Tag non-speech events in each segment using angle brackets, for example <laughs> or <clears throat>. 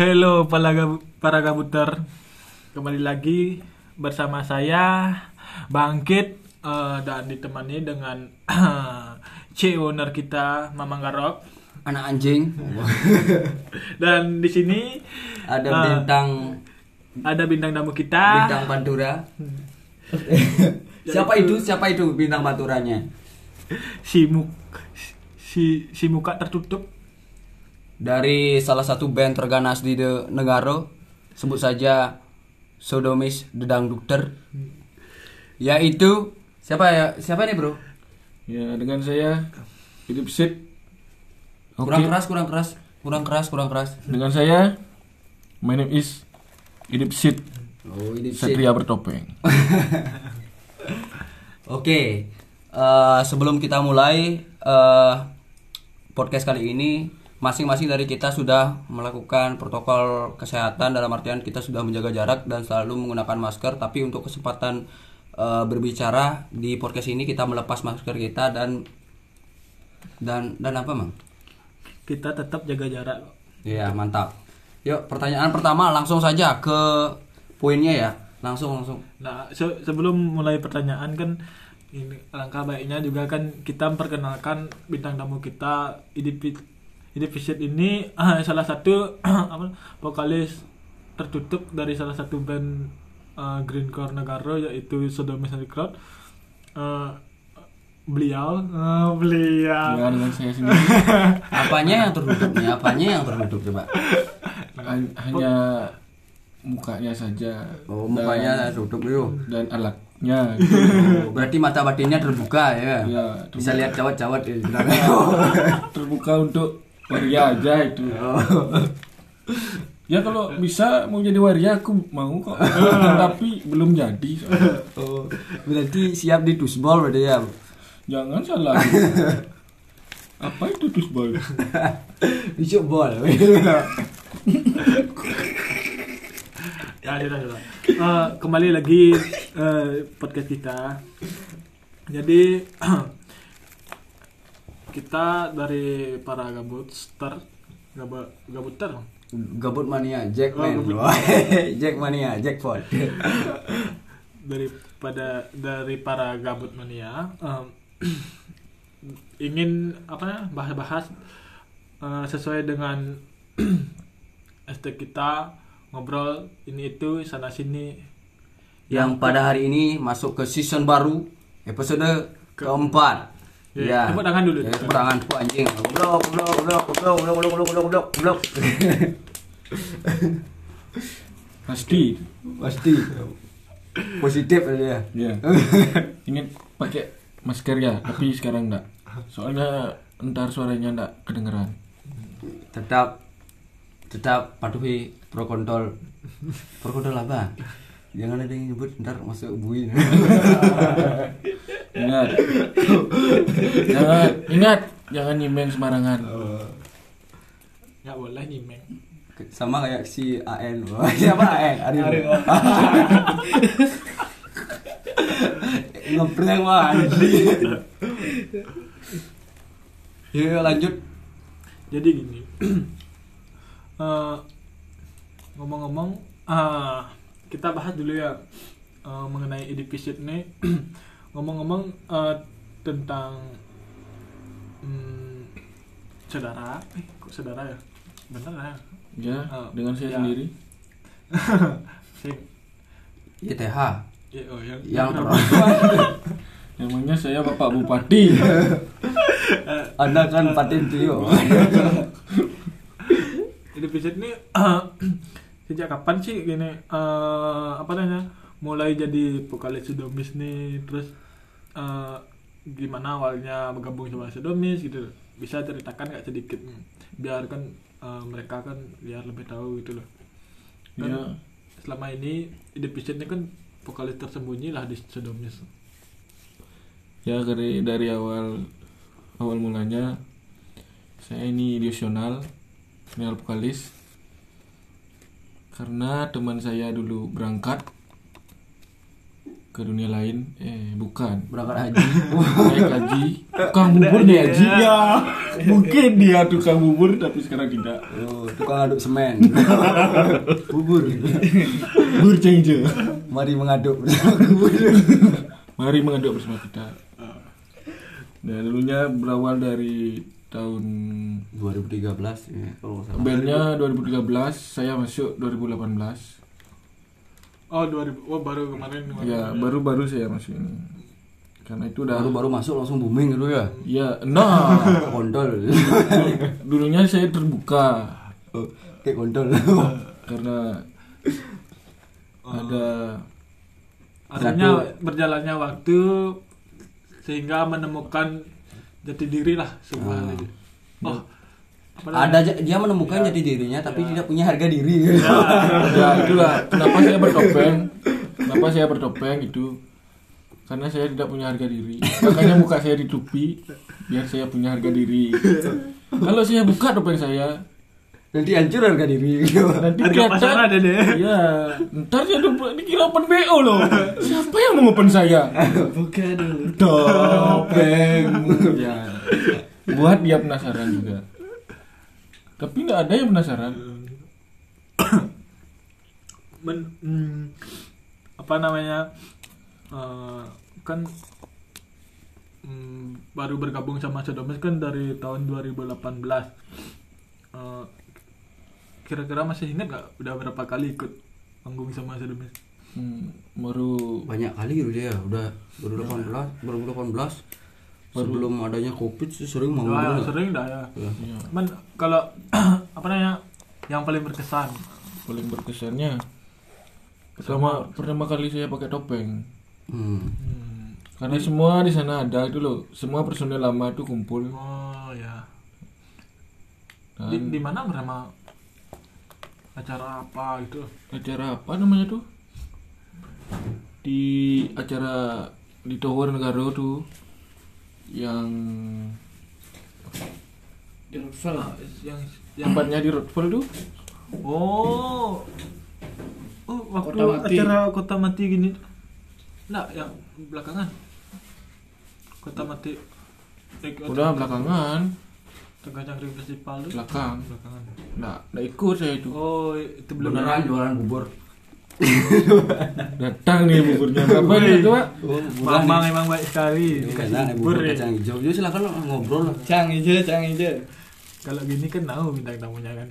Halo para para gabuter, kembali lagi bersama saya Bangkit eh, dan ditemani dengan <clears throat> C owner kita Mamang Garok anak anjing. <laughs> Dan di sini ada Ah. bintang ada bintang tamu kita. Bintang pantura. Siapa itu? Siapa itu bintang panturanya? Si muk si si muka tertutup dari salah satu band terganas di negara sebut saja Sodomis The Dangdukter yaitu siapa ya siapa nih bro Ya, dengan saya hidup sit. kurang keras kurang keras kurang keras kurang keras Dengan saya my name is hidup sit. oh ini Satria bertopeng. <laughs> Oke, eh, sebelum kita mulai eh, podcast kali ini, masing-masing dari kita sudah melakukan protokol kesehatan dalam artian kita sudah menjaga jarak dan selalu menggunakan masker. Tapi untuk kesempatan eh, berbicara di podcast ini kita melepas masker kita dan dan dan apa mang? kita tetap jaga jarak Iya mantap. Yuk pertanyaan pertama langsung saja ke poinnya ya, langsung langsung. Nah, se- sebelum mulai pertanyaan kan ini alangkah baiknya juga kan kita memperkenalkan bintang tamu kita Idipit Idipisit ini ah, <clears throat> salah satu <clears throat> apa vokalis tertutup dari salah satu band uh, greencore negara yaitu Sodomis Record. Uh, beliau uh, beliau Ya, dengan saya sendiri <laughs> Apanya yang tertutup nih? Apanya yang tertutup coba? Han- hanya mukanya saja. Oh mukanya tutup yuk. dan, dan alatnya. Oh, berarti mata batinnya terbuka ya. Ya, Bisa lihat cawat-cawat ya. <laughs> terbuka untuk waria aja itu. Ya kalau bisa mau jadi waria aku mau kok. <laughs> Tapi belum jadi. oh, berarti siap di tusbol berarti ya. Jangan salah. <laughs> Apa itu tusbol? Tusuk <laughs> bol. Ya, sudah, sudah. Eh, kembali lagi eh, podcast kita. Jadi <clears throat> kita dari para gabutster, gaba, gabuter, Gabut mania, Jackman. Oh, gabut. <laughs> Jack mania, Jackpot. <laughs> daripada dari para gabut mania em, <clears throat> ingin apa ya, bahas-bahas eh, sesuai dengan <clears throat> ST kita ngobrol ini itu sana sini Yang pada hari ini masuk ke season baru, episode keempat. Ya, tepuk tangan dulu. Ya, tepuk tangan, tepuk anjing. Goblok, goblok, goblok, goblok, goblok, goblok, goblok, goblok, goblok. <laughs> Pasti. Pasti. Positif aja ya. Ya. Ingat pakai masker ya, tapi sekarang enggak. Soalnya entar suaranya enggak kedengeran. tetap tetap patuhi protokol protokol apa jangan ada yang nyebut ntar masuk bui <laughs> Ingat. jangan ingat, jangan nyimeng sembarangan. nggak boleh nyimeng. Sama kayak si AN Wah, <laughs> siapa AN Arif ngeprank mah anjing. Ya lanjut. Jadi gini. <clears throat> Eh, ngomong-ngomong ah, kita bahas dulu ya eh, mengenai edifisit nih <clears throat> ngomong-ngomong eh, tentang hmm, saudara eh kok saudara ya? Bener ya? Ya, Oh, dengan saya ya. sendiri. <laughs> ITH Ya, oh, yang, yang <laughs> Namanya saya Bapak Bupati. <laughs> anda kan patin tio edifisit ini <clears throat> sejak kapan sih gini eh, apa namanya mulai jadi vokalis Sodomis nih terus eh, gimana awalnya bergabung sama Sodomis gitu. Bisa ceritakan nggak sedikit? Biar kan eh, mereka kan biar lebih tahu gitu loh. Kan Ya. selama ini ini kan vokalis tersembunyi lah di Sodomis Ya dari dari awal awal mulanya saya ini ilusional vokalis. Karena teman saya dulu berangkat ke dunia lain eh bukan. Berangkat haji. Naik haji. <laughs> Tukang bubur nih haji. Ya. Mungkin dia tukang bubur tapi sekarang tidak. Oh, tukang aduk semen. <laughs> Bubur. Bubur cengje mari mengaduk <laughs> bubur. Mari mengaduk bersama kita. Nah dulunya berawal dari tahun 2013 ya kalau salah. Bandnya 2013 saya masuk 2018 Oh 2000 oh baru kemarin kemarin. ya baru-baru saya masuk ini. Karena itu udah baru-baru masuk langsung booming gitu ya? Ya nah <laughs> kontol <laughs> dulunya saya terbuka. Oh, kayak kontol karena ada Artinya berjalannya waktu sehingga menemukan jati diri lah sebuah oh apa namanya? Ada aja- dia menemukan jati dirinya tapi tidak punya harga diri. <laughs> Ya itulah kenapa saya bertopeng kenapa saya bertopeng itu karena saya tidak punya harga diri. Makanya muka saya ditutupi biar saya punya harga diri. Kalau saya buka topeng saya nanti hancur harga diri. nanti Harga kelihatan- pasaran ada deh. Iya, ntar dia tuh dikira open BO loh. Siapa yang mau open saya? bukan Topeng. ya. Buat dia penasaran juga. Tapi nggak ada yang penasaran. <coughs> Men, hmm, apa namanya eh, kan hmm, baru bergabung sama Sodomes kan dari tahun 2018 Eh, kira-kira masih ingat gak udah berapa kali ikut panggung sama Sodomes? Hmm, baru banyak kali gitu dia udah baru 18 baru 18 sebelum adanya covid sih sering mau Wah, gitu. sering dah ya ya, cuman kalau <clears throat> apa namanya yang paling berkesan paling berkesannya pertama pertama kali saya pakai topeng. hmm. hmm, Karena semua di sana ada itu loh. Semua personel lama itu kumpul. oh ya Dan di, di mana bersama acara apa gitu acara apa namanya tuh? Di acara di Tower Negara tuh yang Ah, yang yang tempatnya di Rockville tuh oh. Oh waktu Kota Mati. acara kota mati gini. Enggak yang belakangan. Kota mati. Eh, udah belakangan. Tengah cangkring festival tuh belakang. Belakangan. Nah nggak ikut saya itu. Oh itu belum beneran jualan bubur datang nih buburnya. Berapa nih itu pak? Mamang emang baik sekali. Enak, bubur bubur ya. kacang hijau jadi silakan ngobrol lah Cang hijau, cang hijau. Kalau gini kan tahu bintang tamunya kan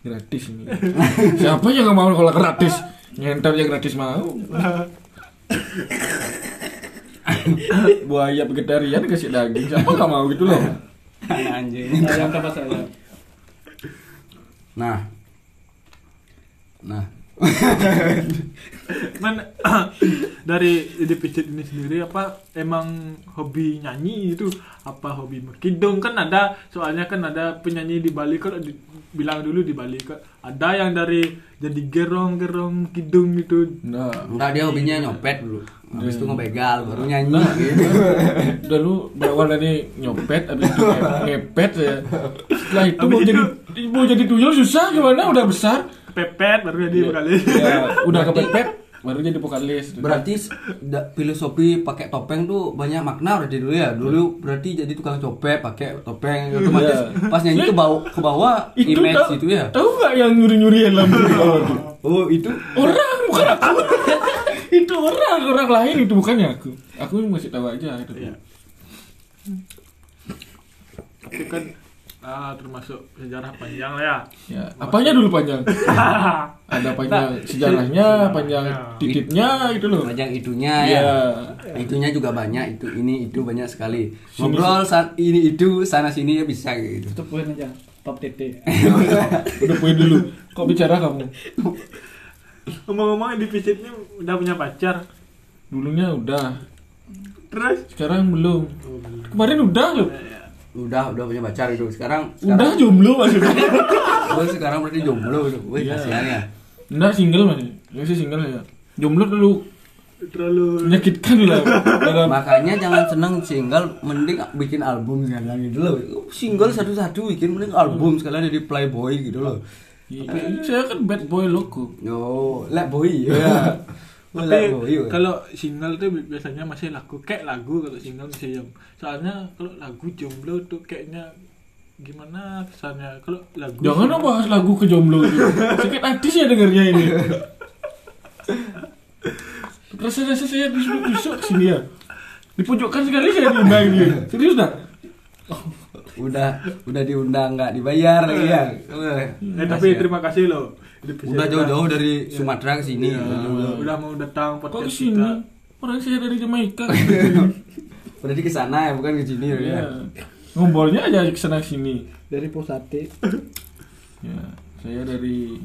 gratis ini. Siapa yang nggak mau kalau gratis? Nyentar yang gratis mau. Buaya vegetarian kasih daging. Siapa nggak mau gitu loh? Anjing. Apa saya? nah. Nah <laughs> Man <clears throat> dari defisit ini sendiri apa emang hobi nyanyi itu? Apa hobi kidung kan ada soalnya kan ada penyanyi di Bali kalau di- bilang dulu di Bali kan ada yang dari jadi gerong-gerong kidung itu. Nah. Enggak dia hobinya nyopet dulu. Habis itu ngebegal baru nyanyi gitu. <laughs> Dulu berawal dari nyopet habis itu nge- ngepet ya. Setelah itu mau itu- jadi mau jadi tuyul susah. Gimana? Udah besar pepet baru jadi kali ya udah kepepet baru jadi vokalis <laughs> berarti da- filosofi pakai topeng tuh banyak makna berarti dulu ya. Dulu berarti jadi tukang copet pakai topeng otomatis Iya. pas nyanyi tuh bau ke bawah image tau- itu ya. tahu nggak yang nyuri nyuri helm di bawah tuh oh itu? Orang bukan aku. <laughs> Itu orang orang lain itu bukannya aku. Aku masih tahu aja itu. Iya. tapi kan ah, termasuk sejarah panjang lah ya. Ya apanya dulu panjang? <laughs> Ada panjang sejarahnya panjang titiknya itu loh. Panjang itunya ya. Ya itunya juga banyak itu ini itu banyak sekali. Ngobrol sa- ini itu sana sini ya bisa gitu. Itu poin aja. Top TT. udah poin dulu. Kok bicara kamu? Ngomong-ngomong defisit ini udah punya pacar? Dulunya udah. Terus? Sekarang belum. Kemarin udah loh udah udah punya pacar itu sekarang udah sekarang jomblo maksudnya? <laughs> Oh, sekarang berarti jomblo itu wih Iya. kasihan ya. Enggak single masih masih single ya. Jomblo dulu terlalu menyakitkan lah. Makanya jangan seneng single mending bikin album sekalian gitu loh. Single satu-satu bikin mending album sekalian jadi playboy gitu loh. Iya, saya kan bad boy loco. Yo let boy ya <laughs> Tapi iya. kalau single tuh bi- biasanya masih lagu kayak lagu kalau single masih jam. Soalnya kalau lagu jomblo tuh kayaknya gimana kesannya kalau lagu Jangan single- bahas lagu kejomblo itu. Sakit hati saya dengarnya ini. Rasa-rasa saya busuk-busuk sini ya. Dipojokkan sekali saya diundang ini. Serius dah? Udah udah diundang nggak dibayar lagi ya Wah, Eh tapi terima kasih loh. udah jauh-jauh dari Sumatera ke sini Udah, udah mau datang Kok podcast ke sini? kita. Orang saya dari Jamaika. <laughs> berarti ke sana ya bukan ke sini Iya. ya Ngombolnya aja ke sana sini. Dari Posate. <laughs> Ya, saya dari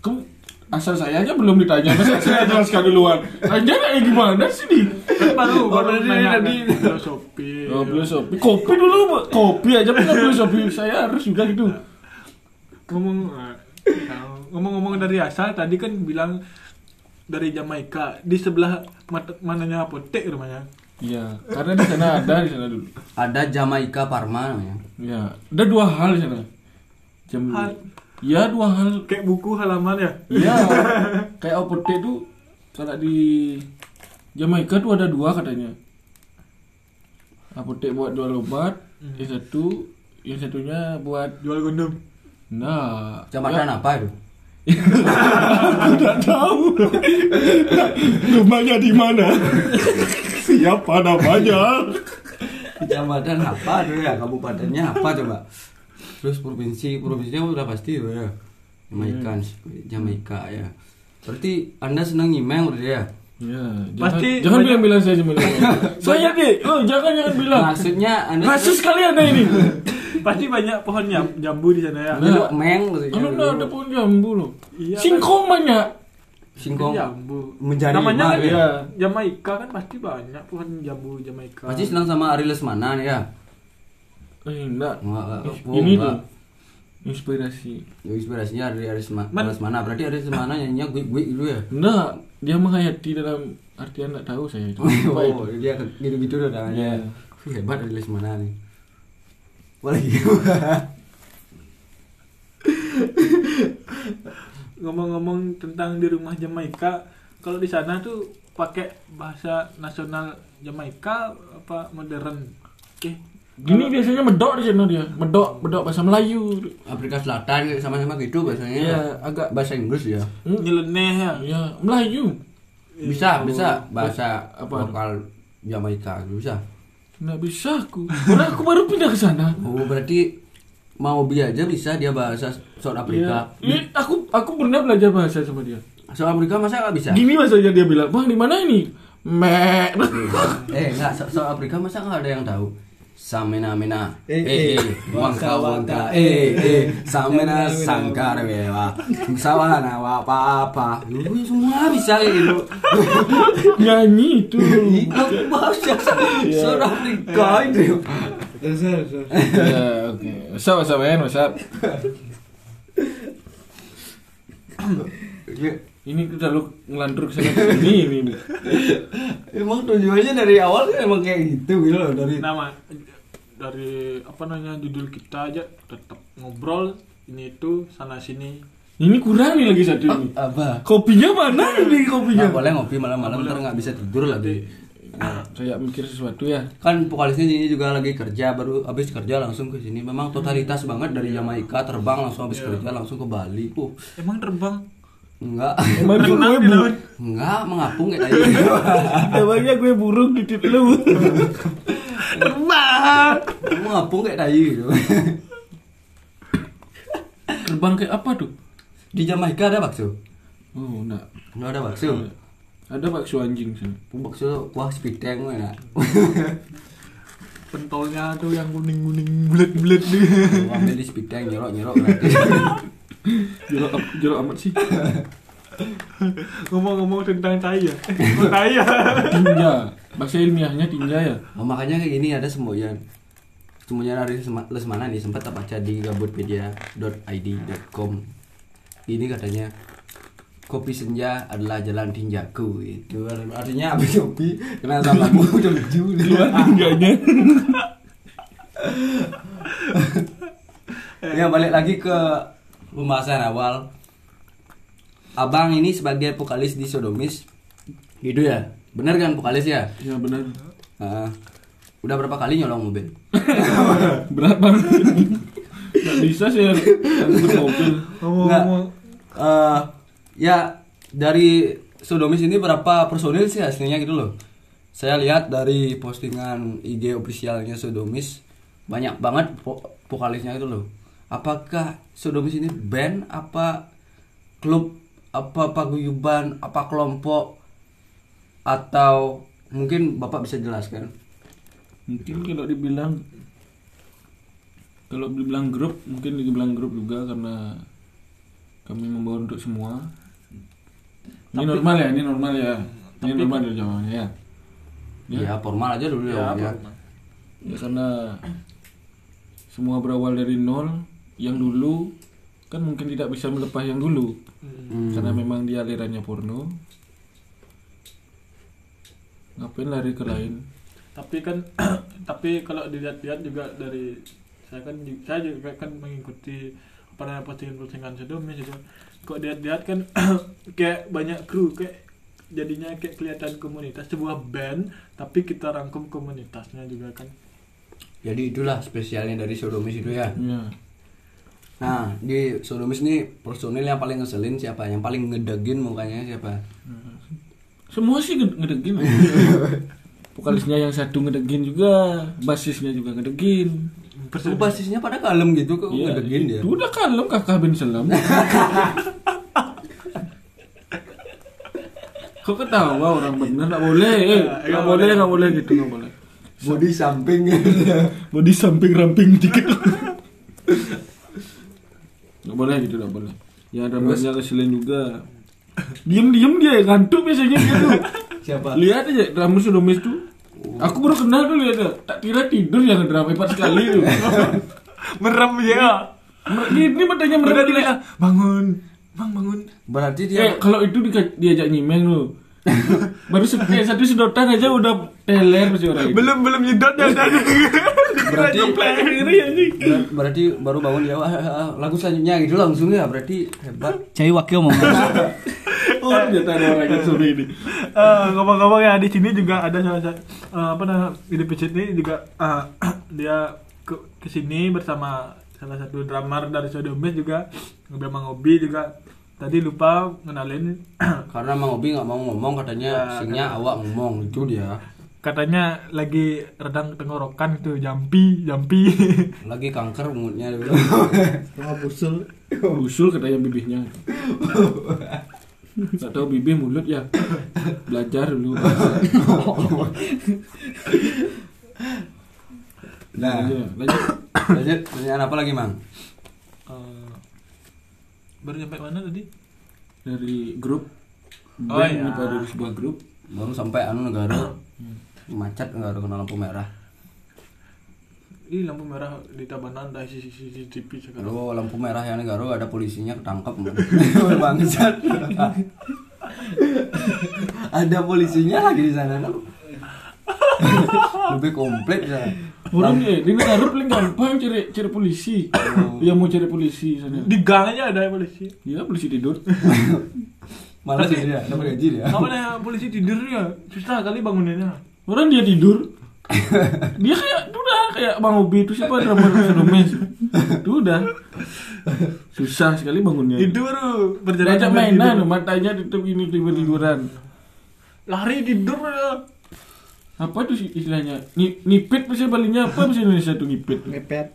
Kamu asal saya aja belum ditanya, masa saya jelaskan duluan. Anda kayak gimana sini? Kan baru Oh, baru nanya tadi. kan. Shopee. Oh, beli Shopee. Kopi dulu, Bu. kopi aja punya beli Shopee. Saya harus juga gitu. ngomong eh, ngomong-ngomong dari asal tadi kan bilang dari Jamaika di sebelah mananya apotek rumahnya Iya, karena di sana ada di sana dulu. ada Jamaika Parma namanya Ya, ada dua hal di sana. Jam Hal? Ya, dua hal. kayak buku halaman ya Iya, <laughs> kayak apotek tuh kalau di Jamaika tuh ada dua katanya. Apotek buat jual obat, yang satu, yang satunya buat jual gondom nah Kecamatan apa itu? <laughs> Tidak tahu. Rumahnya di mana? Siapa namanya? Kecamatan apa tuh ya? Kabupatennya apa coba? Terus provinsi provinsinya udah pasti ya. Jamaika Jamaika ya. Berarti anda senang nyimeng berarti ya ya jangan, Pasti jangan bilang bilang saya cuma <laughs> saya deh oh jangan jangan bilang. Maksudnya anda rasis sekali anda ini. <laughs> Pasti banyak pohon jam- jambu di sana ya. Nah. meng dulu. udah ada pohon jambu loh. Iya, singkong banyak. Singkong. Jambu. Menjadi namanya kan ya. ya. Jamaika kan pasti banyak pohon jambu Jamaika. Pasti senang sama Ari Lesmana nih ya. Eh enggak. Enggak, enggak. Ini enggak. tuh inspirasi. Ya, inspirasinya dari Ari Lesma- Man- Lesmana berarti Ari Lesmana nyanyinya gue gue gitu ya? Enggak dia menghayati dalam artian enggak tahu saya itu. <laughs> Apa itu? Oh dia gitu-gitu udah tangannya Iya. hebat Ari Lesmana nih boleh <laughs> ngomong-ngomong tentang di rumah Jamaika kalau di sana tuh pakai bahasa nasional Jamaika apa modern? Oke Gini biasanya medok di sana dia, medok, medok bahasa Melayu. Afrika Selatan sama-sama gitu bahasanya Iya, agak bahasa Inggris ya Hmm? nyeleneh ya Ya, Melayu. bisa bisa bahasa Apa? lokal Jamaika bisa Nggak bisa aku. Karena aku baru pindah ke sana. oh berarti mau bi aja bisa dia bahasa South Afrika Iya. Ih, aku aku pernah belajar bahasa sama dia. South Afrika masa nggak bisa Gini bahasanya dia bilang, "Bang, di mana ini?" Mek. eh nggak South South Afrika masa nggak ada yang tahu Samena mena Eh, eh eh. eh wangka wangka eh eh Samena sangkar bewa Sawana wa apa apa Lu semua bisa gitu <laughs> Nyanyi itu. Itu bahasa South Afrika itu ya, oke. Up, man? What's up? Ini udah lu ngelantur ke sana ke sini ini. Emang tujuannya dari awal kan emang kayak gitu gitu loh dari nama dari apa namanya judul kita aja tetap ngobrol ini itu sana sini Ini kurang nih lagi satu ini. apa? Kopinya mana ini kopinya? Nggak boleh ngopi malam-malam ntar nggak bisa tidur lagi. Nah, saya mikir sesuatu ya. Kan vokalisnya ini juga lagi kerja baru habis kerja langsung ke sini. Memang totalitas banget dari Jamaika terbang langsung habis kerja langsung ke Bali. Uh, emang terbang enggak. Emang gue Renang di bu- laut Enggak, mengapung kayak tadi. <laughs> Emangnya gue burung di titik lu. terbang mengapung kayak tadi gitu. Terbang kayak apa tuh? Di Jamaika ada bakso. Oh, enggak. Enggak ada bakso. Ada bakso anjing sana. Bakso kuah spiteng enak. pentolnya tuh yang kuning kuning bulat bulat nih Gua ambil di spiteng nyerok-nyerok gratis. <laughs> Jorok, jorok amat sih. <laughs> ngomong-ngomong tentang tai ya <laughs> oh, tai ya Tinja. Bahasa ilmiahnya tinja ya. Oh, makanya kayak gini ada semboyan. Semboyan dari Lesma- Lesmana nih sempat tak baca di gabutpedia.id.com. Ini katanya kopi senja adalah jalan tinjaku itu artinya habis kopi kena sampahmu <laughs> udah lucu Keluar tinjanya. ya balik lagi ke pembahasan awal abang ini sebagai vokalis di Sodomis Gitu ya. Bener kan vokalis ya? Ya benar. Ah. udah berapa kali nyolong mobil? <laughs> Berat banget. Gak bisa sih mobil. Nggak. Eh, ya dari Sodomis ini berapa personil sih aslinya gitu loh. Saya lihat dari postingan IG officialnya Sodomis banyak banget vo- vokalisnya gitu loh. Apakah Sodomis ini band apa klub apa paguyuban apa kelompok atau mungkin Bapak bisa jelaskan? Mungkin kalau dibilang kalau dibilang grup mungkin dibilang grup juga karena kami membawa untuk semua. Ini normal ya, ini normal ya. Ini normal dari jawabannya ya. Ya, formal aja dulu ya. ya. Ya karena semua berawal dari nol. Yang dulu kan mungkin tidak bisa melepas yang dulu Hmm. karena memang dia alirannya porno. Ngapain lari ke lain? tapi kan <clears throat> tapi kalau dilihat-lihat juga dari saya kan saya juga kan mengikuti apa namanya postingan-postingan sedomis itu kok dilihat-lihat kan <clears throat> kayak banyak kru kayak jadinya kayak kelihatan komunitas sebuah band tapi kita rangkum komunitasnya juga kan Jadi itulah spesialnya dari Sodomis itu ya. Ya. Nah, di Sodomis ini personil yang paling ngeselin siapa? Yang paling ngedegin mukanya siapa? Semua sih ngede- ngedegin. <laughs> Vokalisnya yang satu ngedegin juga, basisnya juga ngedegin. Oh, basisnya pada kalem gitu kok Iya, ngedegin dia. itu udah kalem kakak bin selam. <laughs> Kok ketawa orang bener nggak boleh, eh, nggak boleh nggak boleh gitu nggak boleh. Body samping. Di samping ramping dikit. <laughs> Nggak boleh gitu nggak boleh. Ya ada banyak keselin juga. Diem diem dia ngantuk biasanya gitu. <laughs> siapa? Lihat aja drama Sodomis tuh. Aku baru kenal tuh lihat tuh. Tak kira tidur yang drama hebat sekali tuh. <laughs> merem ya Ini matanya merem ah, bangun bang bangun Berarti Eh, dia kalau itu di, diajak nyimeng lu. <laughs> Baru se- eh, satu sedotan aja udah teler pasti orang belum belum nyedot ya <laughs> berarti ya ber- berarti baru bangun dia "Wah, ah, lagu selanjutnya gitu langsung ya berarti hebat. Cai wakil mau <laughs> Oh, orang yang sore ini. Ngomong-ngomong ya di sini juga ada salah satu eh, apa namanya di Picit ini juga eh, <clears throat> dia ke ke sini bersama salah satu drummer dari Sodomis juga ngobrol sama Ngobi juga tadi lupa ngenalin <clears throat> Karena Mang Obi nggak mau ngomong katanya Ya, singnya awak ngomong itu dia. katanya lagi redang tenggorokan itu jampi jampi <laughs> Lagi kanker mulutnya. Sama <laughs> busul. Usul katanya bibihnya. <laughs> Gak tahu bibih mulut ya. Belajar dulu. Nah, Lanjut, lanjut. lanjut pertanyaan apa lagi, Mang? Baru nyampe mana tadi Dari grup. Oh, Band iya. dari sebuah grup. Baru sampai anu negara macet negara kena lampu merah. Ih lampu merah di Tabanan ada sisi CCTV sekarang. Aduh, lampu merah ya negara ada polisinya ketangkep. <laughs> Bangsat. ada polisinya lagi di sana. <laughs> Lebih komplit ya. Orang ya, di negara paling gampang cari cari polisi. Yang mau cari polisi sana. Di gang aja ada polisi. Ya polisi tidur. <laughs> Malah sih dia, dapat gaji dia. Apa nih polisi tidurnya susah kali bangunannya. Orang dia tidur. <laughs> dia kayak udah kayak Bang Obi itu siapa drama Sodomes. Itu udah susah sekali bangunnya. Baru berjalan sambil mainan, tidur. matanya tutup ini tidur tiduran. Lari tidur ya. Apa itu sih istilahnya? Ni, nipit bahasa Balinya apa bahasa Indonesia tuh nipit? Ngepet.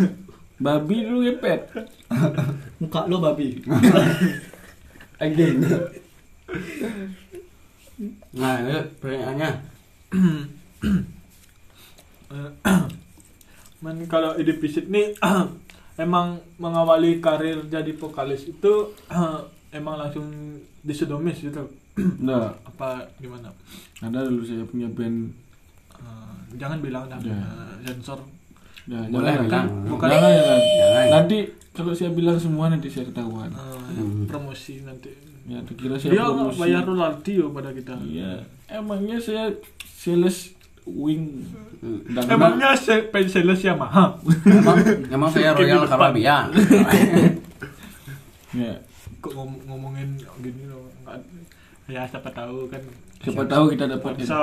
<laughs> Babi dulu ngepet. Muka lo babi. <laughs> Anjing. Nah, ini pertanyaannya. <coughs> Men kalau ide visit nih <coughs> emang mengawali karir jadi vokalis itu <coughs> emang langsung di Sodomis gitu. Nah, Apa gimana? ada dulu saya punya band. Eh, jangan bilang dah Ya. eh, sensor. Ya, Boleh jangan, bilang. Bukan- Jangan, jangan. Jangan. Nanti kalau saya bilang semua nanti saya ketahuan. Eh, Hmm. promosi nanti. Ya, dikira saya Dia nggak promosi. bayar royalti yo pada kita. Iya, emangnya saya sales wing. Dan Emangnya se- pensiles Yamaha? Emang, emang saya Royal Caribbean. <laughs> ya, Kok ngom- ngomongin gini loh? nggak- ya siapa tahu kan. Siapa tahu kita dapat bisa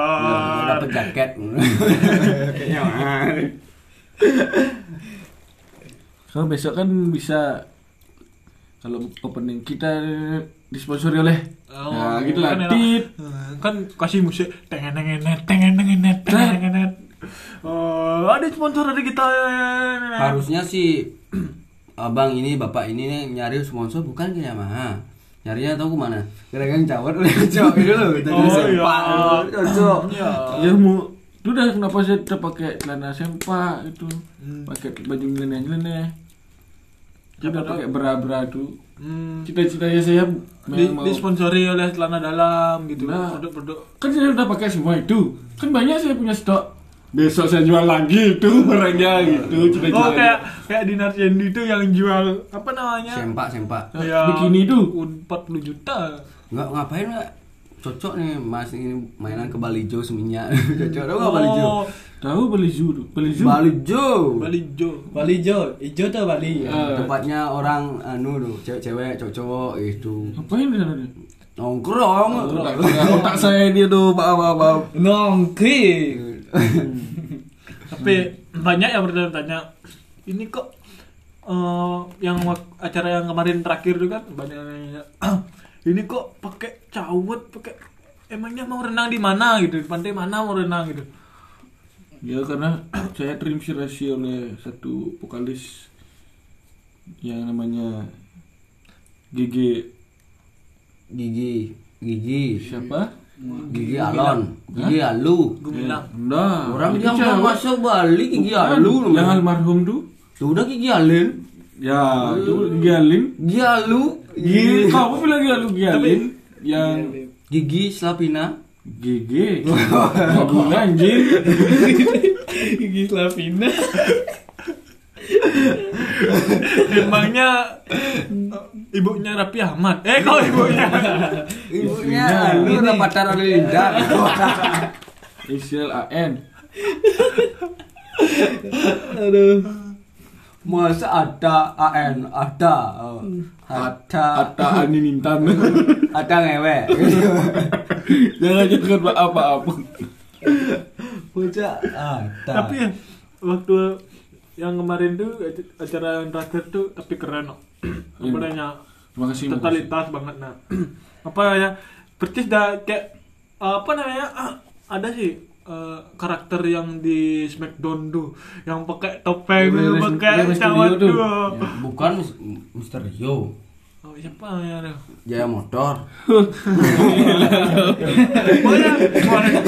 dapat jaket. <laughs> Kayaknya. So besok kan bisa kalau opening kita disponsori oleh Oh, nah gitu lah. kan enak. tit kan kasih musik tengen tengen tengen tengen tengen tengen oh ada sponsor dari kita harusnya sih abang ini bapak ini nih nyari sponsor bukan ke Yamaha? Nyarinya tahu ke mana? Gara-gara cawat oleh cowok itu loh kita Oh, sempak iya. cocok ya ya mau itu dah kenapa saya tetap pakai celana sempak itu? Hmm. pakai baju nyeleneh nyeleneh kita pakai bra-bra tuh. Hmm, cita-citanya saya di, memang mau disponsori oleh celana dalam gitu Nah. produk-produk. Kan saya udah pakai semua itu. Kan banyak saya punya stok besok saya jual lagi itu <laughs> barangnya gitu cita-citanya oh kayak kayak Dinar Cendi itu yang jual apa namanya? Sempak sempak. Ya, bikini itu? 40 juta. Nggak ngapain nggak cocok nih mas ini mainan ke Balijo seminyak. <laughs> Cocok tau nggak Balijo oh. Tahu zu tuh? Beli zu Balijo Bali Jo Bali hijau, hijau tuh Bali. Eh, tempatnya orang anu tuh cewek-cewek cowok-cowok itu ngapain di sana nongkrong. Otak, saya dia tuh maaf maaf Nongki. Tapi banyak yang bertanya-tanya ini kok eh, yang acara yang kemarin terakhir itu kan? Banyak yang nanya <clears throat> ini kok pakai cawet pakai emangnya mau renang di mana gitu? Di pantai mana mau renang gitu? Ya karena <clears throat> saya terinspirasi oleh satu vokalis yang namanya GG gigi. Gigi. Siapa gigi alon. Gigi alu. Nah, orang yang mau masuk Bali gigi alu yang almarhum tuh? Tuh udah gigi alin. Ya itu Gigi Alin. Gigi alu. Gigi, kamu bilang Gigi Alin Gigi Alin? Yang gigi <laughs> Slapina GG Gabung anjing. Gigi Slavina. Emangnya eh, ibunya Rapi Ahmad? Eh kok ibunya? Ibunya. Lu udah pacar Linda. <laughs> Inisial AN Aduh. masa ada AN ada. Oh. ada. Atta Ani Nintan ada ngewe. Jangan jangan apa-apa. Bocah ada. Tapi waktu yang kemarin tuh acara yang terakhir tuh tapi keren loh apa namanya? Terima kasih totalitas banget nah apa ya percis dah kayak apa namanya? Ah, ada sih eh, karakter yang di Smackdown tuh yang pakai topeng Rey tuh, Mysterio pakai tuh. cawat tuh. Ya, bukan Mis- Mister Rio. Oh, siapa ya? Jaya Motor. Pokoknya kemarin <laughs>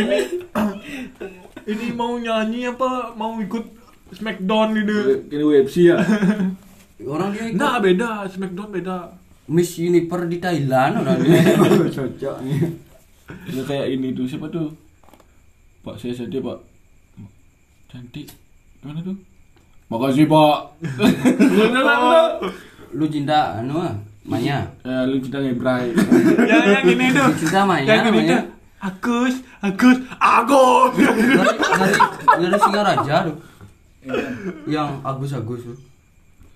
ini ini mau nyanyi apa? Mau ikut Smackdown gitu Ini UFC ya <laughs> orang dia ikut. Nah beda. Smackdown beda. Miss Universe di Thailand orang <laughs> dia. Cocok nih. Ya kayak ini tuh siapa tuh? Pak saya sedih pak. Cantik. Gimana tuh? Makasih <laughs> pak. Oh, lu cinta anu ah Manya Eh lu kita ngebrai yang yang ini tuh. Cinta Manya yang ini tuh Agus Agus Agus. Dari dari Singaraja tuh yang Agus Agus. Tuh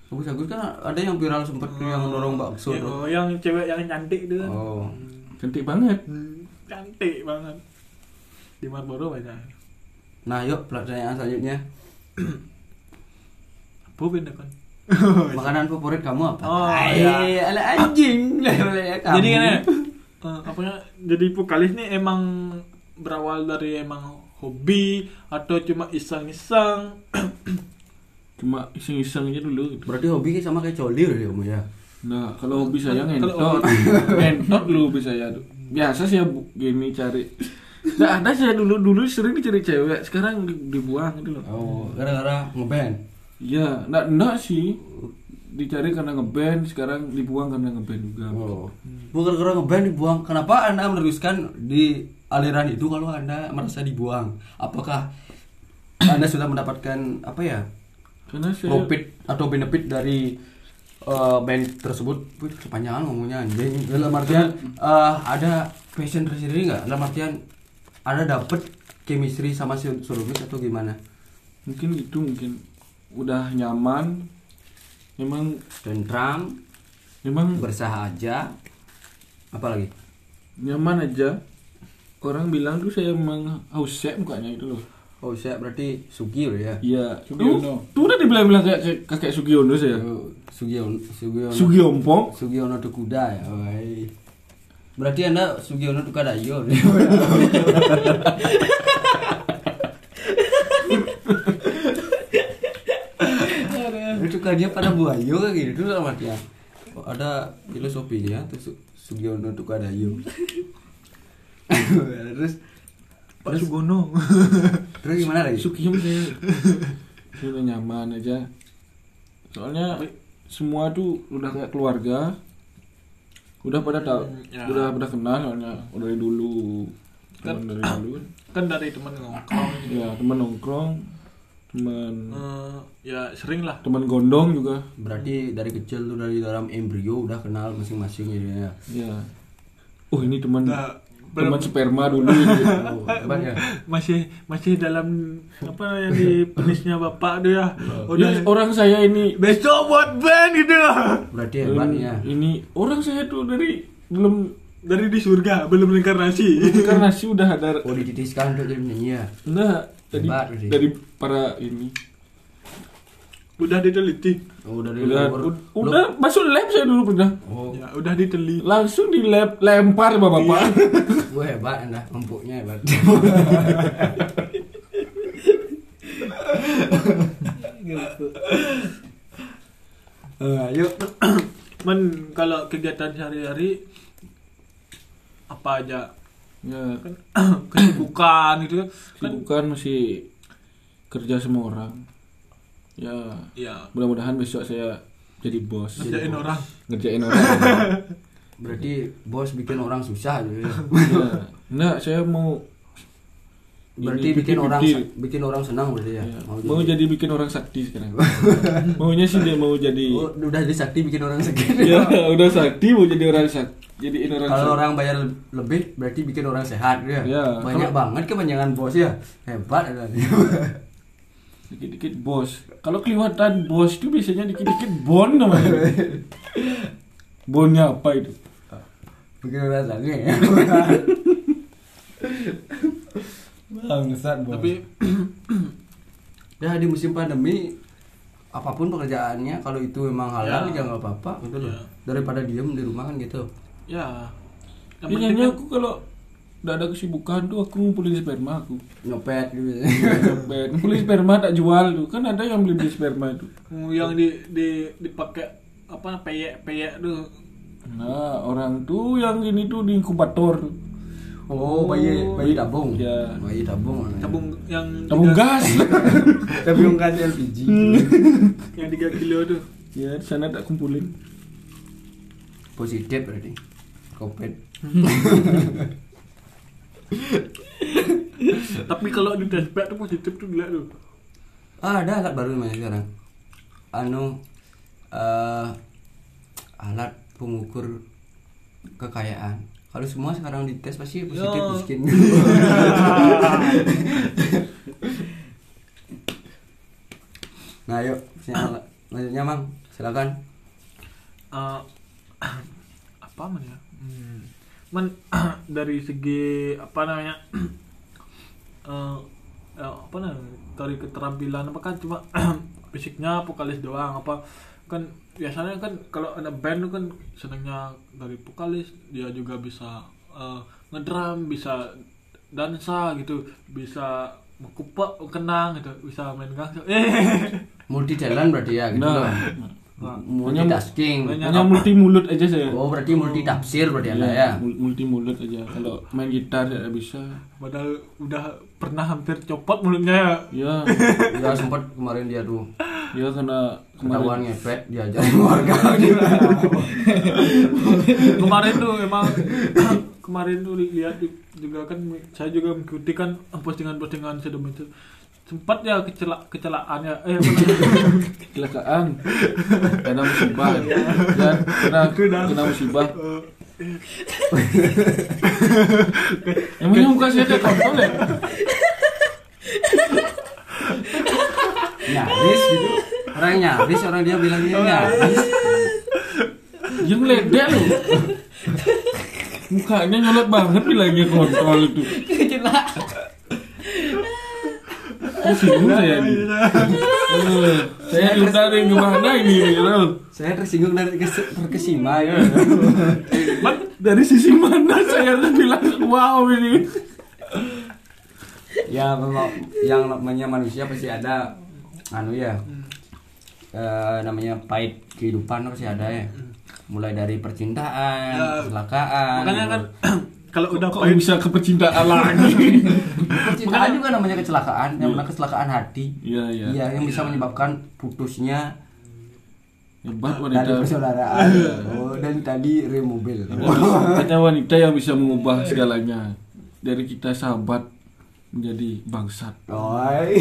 Agus Agus kan ada yang viral sempet tuh yang dorong bakso tuh. oh, yang cewek yang cantik itu kan oh. Cantik banget. Hmm, cantik banget. Di Marlboro banyak. Nah yuk pertanyaan selanjutnya. Apa beda kan makanan favorit kamu apa? Oh, Ay, iya. ala anjing. Jadi kan ya eh, apa ya, jadi vokalis nih emang berawal dari emang hobi atau cuma iseng-iseng? <clears throat> Cuma iseng-iseng aja dulu gitu. berarti hobi sama kayak coli udah kamu ya? Nah kalau hobi saya ngentot. <laughs> Ngentot dulu hobi saya. Tuh Biasa sih ya bu- gini cari. Nah ada saya dulu dulu sering dicari cewek Sekarang di- dibuang gitu loh. Oh gara-gara ngeband? Iya, enggak enggak sih. Dicari karena ngeband, sekarang dibuang karena ngeband juga. Oh. Bukan gara ngeband dibuang. Kenapa Anda meneruskan di aliran itu kalau Anda merasa dibuang? Apakah Anda sudah mendapatkan apa ya? Karena saya Profit atau benefit dari eh, band tersebut? Kepanjangan ngomongnya anjing. Dalam artian eh, ada passion tersendiri nggak? Dalam artian Anda dapet chemistry sama si solomis atau gimana? mungkin itu mungkin udah nyaman. Memang Tentram, memang bersahaja. Apa lagi? nyaman aja orang bilang tuh saya emang hausek mukanya itu loh Oh, saya berarti Sugi udah ya. iya Sugiono. tuh, udah dibilang-bilang kayak kayak kakek Sugiono saya Sugiono Sugiono Sugiompong Sugiono tuh kuda ya. Woi. Berarti Anda Sugiono tuh kadayo. <laughs> <laughs> itu kan dia pada buayo kayak gitu? Tuh sama dia. Ada filosofinya tuh Su- Sugiono tuh kadayo. <laughs> terus Pak Sugono. <laughs> Terus gimana lagi? Sukiem saya. Saya udah nyaman aja. Soalnya semua tuh udah kayak keluarga. Udah pada tahu ya. udah pada kenal soalnya udah dari dulu. Kan- dari dulu. kan dari teman ngongkrong ya teman nongkrong teman Eh, ya sering lah. teman gondong juga. Berarti dari kecil tuh dari dalam embrio udah kenal masing-masing ya. ya oh ini teman Nah, teman belum- sperma dulu gitu. <laughs> Oh, hebat ya. masih masih dalam apa yang di <laughs> penisnya bapak tuh ya. Ya, orang saya ini. Besok buat band gitu. Berarti hebat ini, ya. ini orang saya tuh dari belum dari di surga belum reinkarnasi. Sih udah ada. Oh dititiskan untuk jadi penyanyi ya. Nah, dari Hebat berarti. dari para ini. Udah diteliti. Oh udah luar- ud- udah masuk lab saya dulu pernah Oh, ya udah diteliti. Langsung di lab lempar bapak-bapak. Gue hebat anda empuknya hebat. Eh, yuk. <clears throat> men kalau kegiatan sehari-hari apa aja ya kan <clears throat> kesibukan gitu kan. Kesibukan masih kerja sama orang. Ya ya mudah-mudahan besok saya jadi bos. Ngerjain orang. Ngerjain orang. <laughs> Berarti bos bikin orang susah gitu. Ya. ya. nah saya mau Berarti Ini bikin orang bikin orang senang berarti ya. ya, Mau mau jadi- jadi bikin orang sakti sekarang <laughs> maunya sih dia mau jadi Oh, udah jadi sakti bikin orang sakit. <laughs> ya udah sakti mau jadi orang sakti jadiin orang Kalau sakti. orang bayar le- lebih berarti bikin orang sehat ya. Ya, Banyak kalau- banget kepanjangan bos ya. Hebat ya. <laughs> dikit-dikit bos kalau kelihatan bos itu biasanya dikit-dikit bon namanya bonnya apa itu bikin orang sange ya. Bangsat bos. tapi <clears throat> ya di musim pandemi apa pun pekerjaannya kalau itu memang halal Ya. ya nggak apa-apa gitu loh. Ya. Daripada diem di rumah kan gitu. ya yang biasanya penting kan aku kalau udah ada kesibukan tuh aku ngumpulin sperma aku Nyopet gitu. Bet, ngumpulin sperma tak jual tuh kan ada yang beli beli sperma itu yang di di dipakai apa peyek peyek tuh nah orang tuh yang ini tuh di inkubator tuh. Oh, bayi bayi tabung. Ya. Bayi tabung. tabung yang tabung tiga- gas <laughs> tabung gas LPG. <laughs> yang 3 kilo tuh ya di sana tak kumpulin Positif berarti. Covid. <laughs> tapi kalau di tespek tuh positif tuh gila tuh Ah, ada alat baru namanya sekarang. Anu eh alat pengukur kekayaan. Kalau semua sekarang dites pasti positif Yo. miskin. <laughs> nah, yuk, lanjutnya, Mang. Silakan. Eh, <coughs> apa man ya hmm. man <coughs> dari segi apa namanya <coughs> eh eh, apa namanya dari keterampilan apa kan cuma fisiknya vokalis doang apa kan biasanya kan kalau ada band kan senangnya dari vokalis dia juga bisa eh, ngedrum bisa dansa gitu bisa mengkupak kenang gitu bisa main gangsa <laughs> eh Multi talent berarti ya gitu. Nah. Loh. Multitasking. Banyak. hanya multi mulut aja saya. Oh, berarti multi tafsir berarti Anda Iya, ya. mul- multi mulut aja. Kalau main gitar ya bisa. Padahal udah pernah hampir copot mulutnya ya. <laughs> Ya Ya sempat kemarin dia tuh. Ya karena ketahuan ngepet diajarin warga. <laughs> <laughs> Kemarin tuh emang <coughs> kemarin tuh li- lihat ju- juga kan saya juga mengikuti kan postingan-postingan sedem itu sempat ya kecela kecelakaan ya eh <laughs> kecelakaan. Kena musibah. Ya kena kena musibah. <laughs> Emangnya muka saya kayak kontol ya? Nyaris gitu. Orang nyaris orang dia bilang dia nyaris. Yang ledek loh. Mukanya nyolot banget bilangnya kontrol itu. Tersinggung saya. Eh, Saya diutarin ke mana ini? Saya tersinggung dari kes- terkesima ya. Mat, dari sisi mana saya bilang wow ini? ya memang yang namanya manusia pasti ada anu ya. eh, namanya pahit kehidupan pasti ada ya. Mulai dari percintaan, Ya. kecelakaan. makanya kan kalau udah Kok pahit bisa ke percintaan lagi? <laughs> percintaan juga namanya kecelakaan, yang mana kecelakaan hati. Iya, iya. Iya, yang bisa menyebabkan putusnya Hebat dari wanita. persaudaraan. <laughs> Oh, dan tadi rem mobil. Hanya <laughs> wanita yang bisa mengubah segalanya. Dari kita sahabat menjadi bangsat. Oi.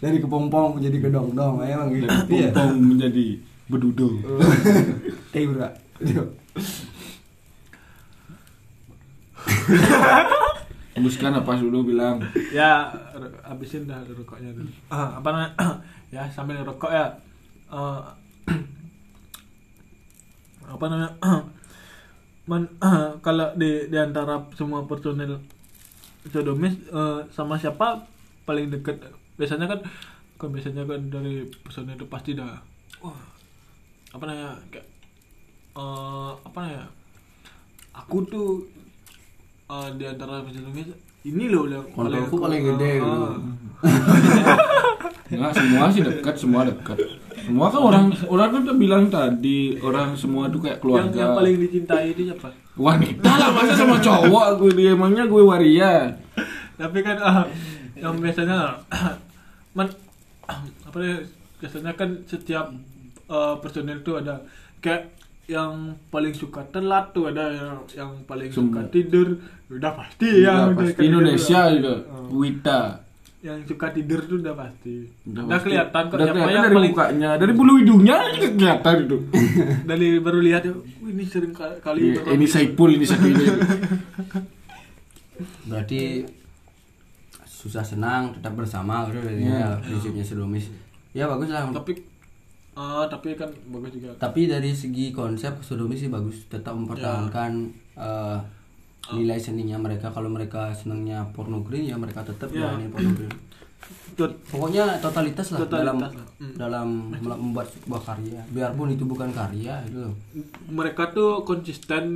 Dari kepompong menjadi kedong-dong, emang gitu. Dari Iya. pompong menjadi bedudo. Eh, bro. Hembuskan apa dulu bilang. ya habisin dah rokoknya dulu. Ah, apa namanya? <clears throat> Ya sambil rokok ya. Eh, <clears throat> apa namanya? <clears throat> Man, kalau di di antara semua personil sodomis eh, sama siapa paling dekat biasanya kan kan biasanya kan dari personil itu pasti dah. Wah apa namanya? Kayak eh, apa namanya? Aku tuh eh, di antara sodomis ini loh yang paling gede gitu. Enggak, semua sih dekat, semua dekat. Semua kan orang orang kan udah bilang tadi, orang semua tuh kayak yang keluarga. yang paling dicintai itu siapa wanita lah masa sama cowok gue dia emangnya gue waria. tapi kan ah, yang biasanya <coughs> man <coughs> apa ya biasanya kan setiap eh, personil tuh ada kayak yang paling suka telat tuh ada yang yang paling suka tidur udah pasti Iya, yang pasti Indonesia juga. Oh. Wita. yang suka tidur tuh udah pasti udah, pasti. kelihatan kok Udah siapa kelihatan yang dari paling mukanya, dari bulu hidungnya juga kelihatan itu. <laughs> dari baru lihat ya "Wih, ini sering ka- kali Iya, ini kali." Saipul ini Sakini. <laughs> Berarti susah senang tetap bersama gitu Iya. ya, prinsipnya sedomis. Ya bagus lah. tapi ah, tapi kan bagus juga Tapi dari segi konsep sodomis sih bagus, tetap mempertahankan eh, nilai seninya mereka. Kalau mereka senangnya pornografi ya mereka tetap Ya. jalanin pornografi. <coughs> Tot- Pokoknya totalitas lah Totalitas dalam lah. Hmm. dalam membuat sebuah karya. Biarpun itu bukan karya itu mereka tuh konsisten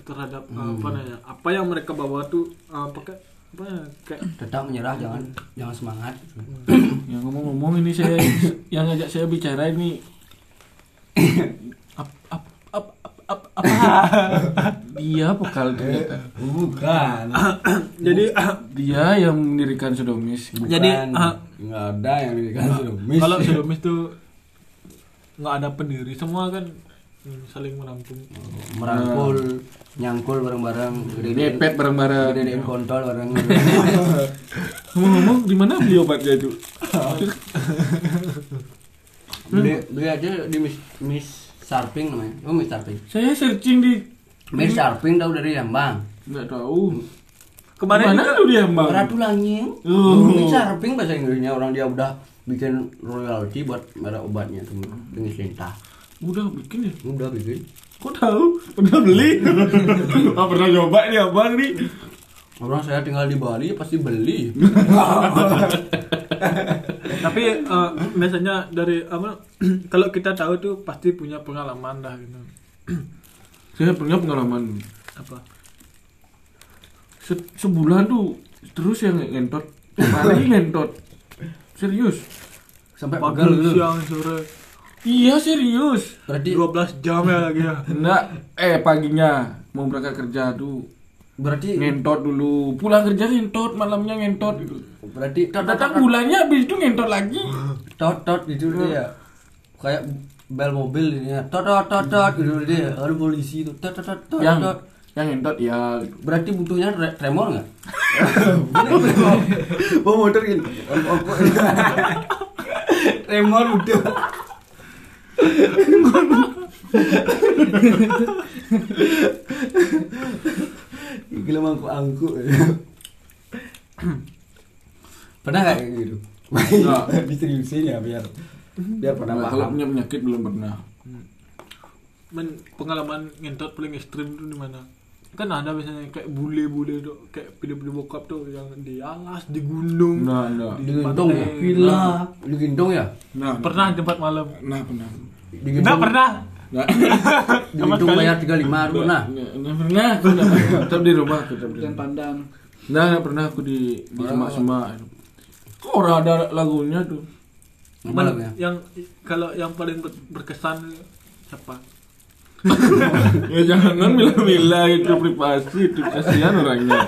terhadap Hmm. apa namanya apa yang mereka bawa tuh uh, pakai ya, Tetap menyerah jangan jangan semangat. yang ngomong-ngomong ini saya yang ngajak saya bicara ini ap, ap, ap, ap, ap, apa? dia vokal ternyata. Bukan. <coughs> jadi Dia yang mendirikan Sodomis. Jadi, Bukan. ah. nggak ada yang dikasih sodomis. kalau sedomis tuh nggak ada pendiri semua kan saling menampung merangkul, nyangkul bareng-bareng, Ngepet bareng-bareng. gedein kontol bareng. <laughs> Ngomong-ngomong di mana beli obatnya itu? Beli, beli aja di Miss, Miss Sharping namanya. Oh Miss Sharping. Saya searching di Miss Sharping tahu dari Lembang. nggak tahu. kemarin Mana tuh dia Bang? Ratu Langit. Oh. Miss Sharping bahasa Inggrisnya orang dia udah bikin royalty buat merek obatnya tuh dengan cinta. Udah bikin ya? Udah bikin. Kok tahu? Udah beli? <laughs> oh, pernah nyoba nih abang nih. Orang saya tinggal di Bali pasti beli. <laughs> tapi eh, biasanya dari apa <clears throat> kalau kita tahu tuh pasti punya pengalaman dah gitu <clears throat> Saya punya pengalaman apa Se- sebulan tuh terus yang ngentot. Lagi <laughs> ngentot. Serius. Sampai pagi gitu. siang sore Iya serius. Berarti 12 jam ya lagi ya Enggak, eh paginya mau berangkat kerja tuh berarti ngentot dulu, pulang kerja ngentot, malamnya ngentot. berarti tot Datang bulannya habis itu ngentot lagi. tot tot gitu dia ya. Kayak bel mobil ini ya. Tot tot tot tot gitu dia. Ada polisi itu. Tot tot tot tot. Yang tot. yang ngentot ya Berarti butuhnya re- tremor nggak? <laughs> Bawa <laughs> motor gini. <laughs> tremor butuh. Gila mangku angku. Pernah nggak kayak gitu? Nggak. Diseriusin ya biar biar pernah Nah, kalau paham. punya penyakit belum pernah. men pengalaman ngentot paling ekstrim tuh di mana kan ada biasanya kayak bule-bule tuh kayak video-video bokap tuh yang di alas di gunung Nah, nah. Di gendong ya? Villa. Di gendong ya? Nah, pernah di tempat malam Nah, pernah. Di enggak pernah Nah, <laughs> Di gendong bayar 35 lu pernah? Nah, nah, pernah. Aku nggak pernah. Tetap di rumah, aku tetap di rumah. pandang. Nah, nggak pernah aku di di semak-semak. Kok orang ada lagunya tuh? Malam ya? yang kalau yang paling ber- berkesan siapa ya jangan mila-mila itu privasi itu kasihan orangnya.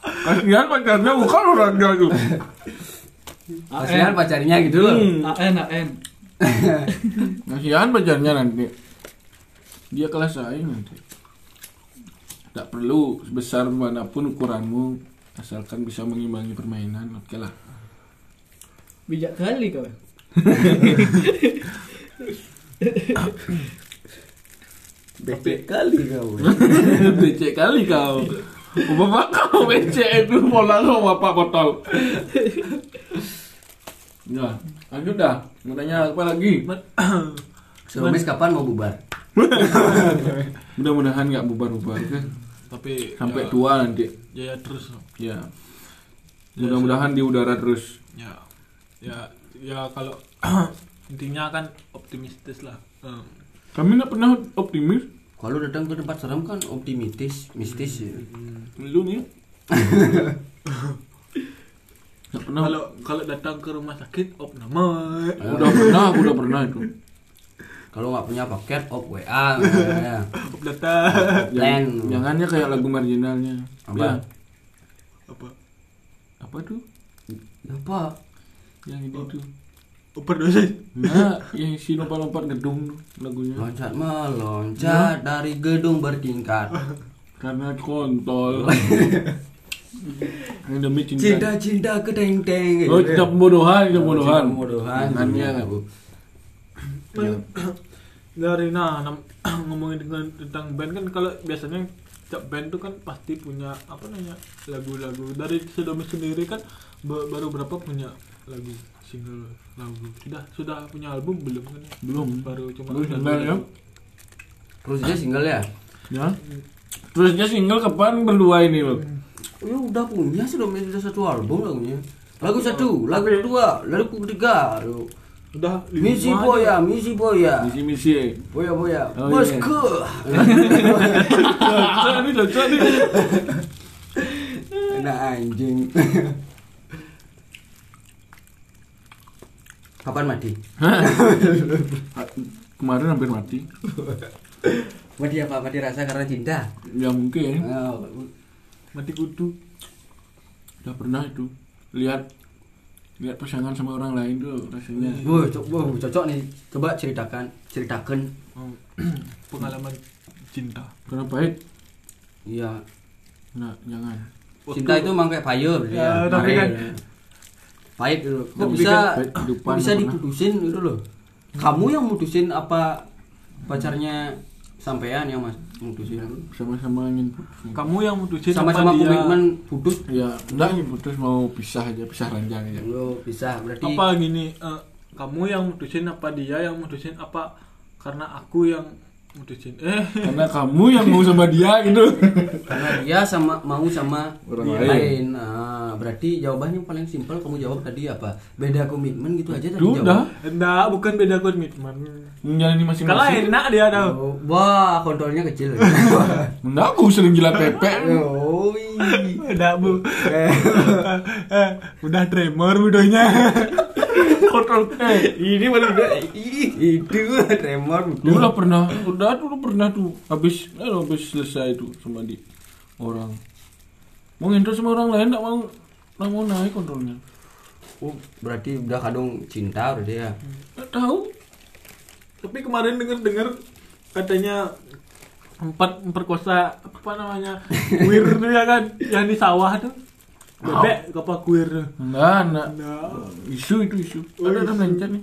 Kasihan pacarnya bukan orangnya itu. Kasihan pacarnya gitu loh. Hmm. AN AN. Kasihan pacarnya nanti. Dia kelas saya nanti. Tak perlu sebesar mana pun ukuranmu asalkan bisa mengimbangi permainan oke lah. Bijak kali kau. <laughs> <coughs> Becek kali kau. <laughs> becek kali kau. Bapak kau becek itu pola kau bapak botol. <coughs> Ya, lanjut dah. Mau tanya apa lagi? Seromis <coughs> kapan mau bubar? Mudah-mudahan nggak bubar-bubar kan. tapi Sampai ya, tua nanti. ya, ya terus Ya. Mudah-mudahan di udara terus. ya ya ya kalau intinya kan optimistis lah Hmm. Kami nggak pernah optimis. Kalau datang ke tempat serem kan optimistis, mistis ya. Lu nih. <laughs> Nggak pernah. kalau kalau datang ke rumah sakit opname Udah pernah, aku udah pernah itu. Kalau nggak punya paket, op WA. <laughs> ya. op data Plan. Jangan, jangannya kayak lagu marginalnya. Apa? Ya, apa apa tuh? Apa? Yang ini tuh. Overdosis Nah, yang si lompat-lompat gedung lagunya. Loncat meloncat dari gedung bertingkat. Karena kontol. <laughs> Yang demi cinta. Cinta-cinta kedeng deng. Oh, cinta pembodohan, cinta pembodohan. Cinta pembodohan. Jangannya nggak bu. Men- <coughs> dari nah <coughs> ngomongin dengan tentang band kan kalau biasanya setiap band tuh kan pasti punya apa namanya lagu-lagu dari Sedomi sendiri kan ba- baru berapa punya lagu single lagu sudah sudah punya album belum kan ya? Belum. baru cuma Baru single, dua ya? Terus dia single ya? Ya. Terus dia single kapan berdua ini loh? Ya udah punya sudah sudah satu album lagunya. Lagu satu, lagu kedua, lagu ketiga. Aduh. udah Misi boya, misi boya. Misi-misi. Boya boya. Oh, Bosku. ini lucu nih Enak anjing. <laughs> Kapan mati? <laughs> Kemarin hampir mati. Mati apa? Mati rasa karena cinta. Ya mungkin. Oh, mati kudu Udah pernah itu. Lihat lihat pasangan sama orang lain tuh rasanya. Wuh, co- wuh, cocok nih. Coba ceritakan, ceritakan. Oh, <clears throat> pengalaman cinta Karena baik. Iya. Nah, jangan. Cinta itu emang kayak payung berarti Ya, tapi kan- pahit gitu. Kok Tapi bisa kan kok bisa diputusin gitu loh. Kamu yang mutusin apa pacarnya sampean yang mas mutusin? Sama-sama ingin putus. kamu yang mutusin Sama-sama komitmen putus. Ya, enggak ingin putus mau pisah aja, pisah ranjang aja. Lo bisa berarti apa gini eh, kamu yang mutusin apa dia yang mutusin apa karena aku yang mutusin eh Karena kamu yang mau sama dia gitu. karena dia sama mau sama Orang lain. lain. Nah, berarti jawabannya paling simpel kamu jawab tadi apa? Beda komitmen gitu aja tadi udah. jawab. enggak bukan beda komitmen Menjalani kalau masing-masing. enak dia tau Oh, wah, kontrolnya kecil. <laughs> Enggak, aku sering gila pepek. <laughs> oh, udah bu <laughs> Eh, udah tremor budonya kontrol eh ini baru udah ih, itu tremor Dulu lah pernah, udah dulu pernah tuh habis eh, habis selesai tuh sama di orang. Mau ngintro sama orang lain enggak mau enggak mau naik kontrolnya. Oh, berarti udah kadung cinta udah dia. Enggak tahu. tapi kemarin denger dengar katanya empat memperkosa apa namanya <laughs> kuir tuh ya kan yang di sawah tuh bebek apa kuir tuh Enggak, enggak. Enggak. Isu itu isu. Ada ada mencet nih.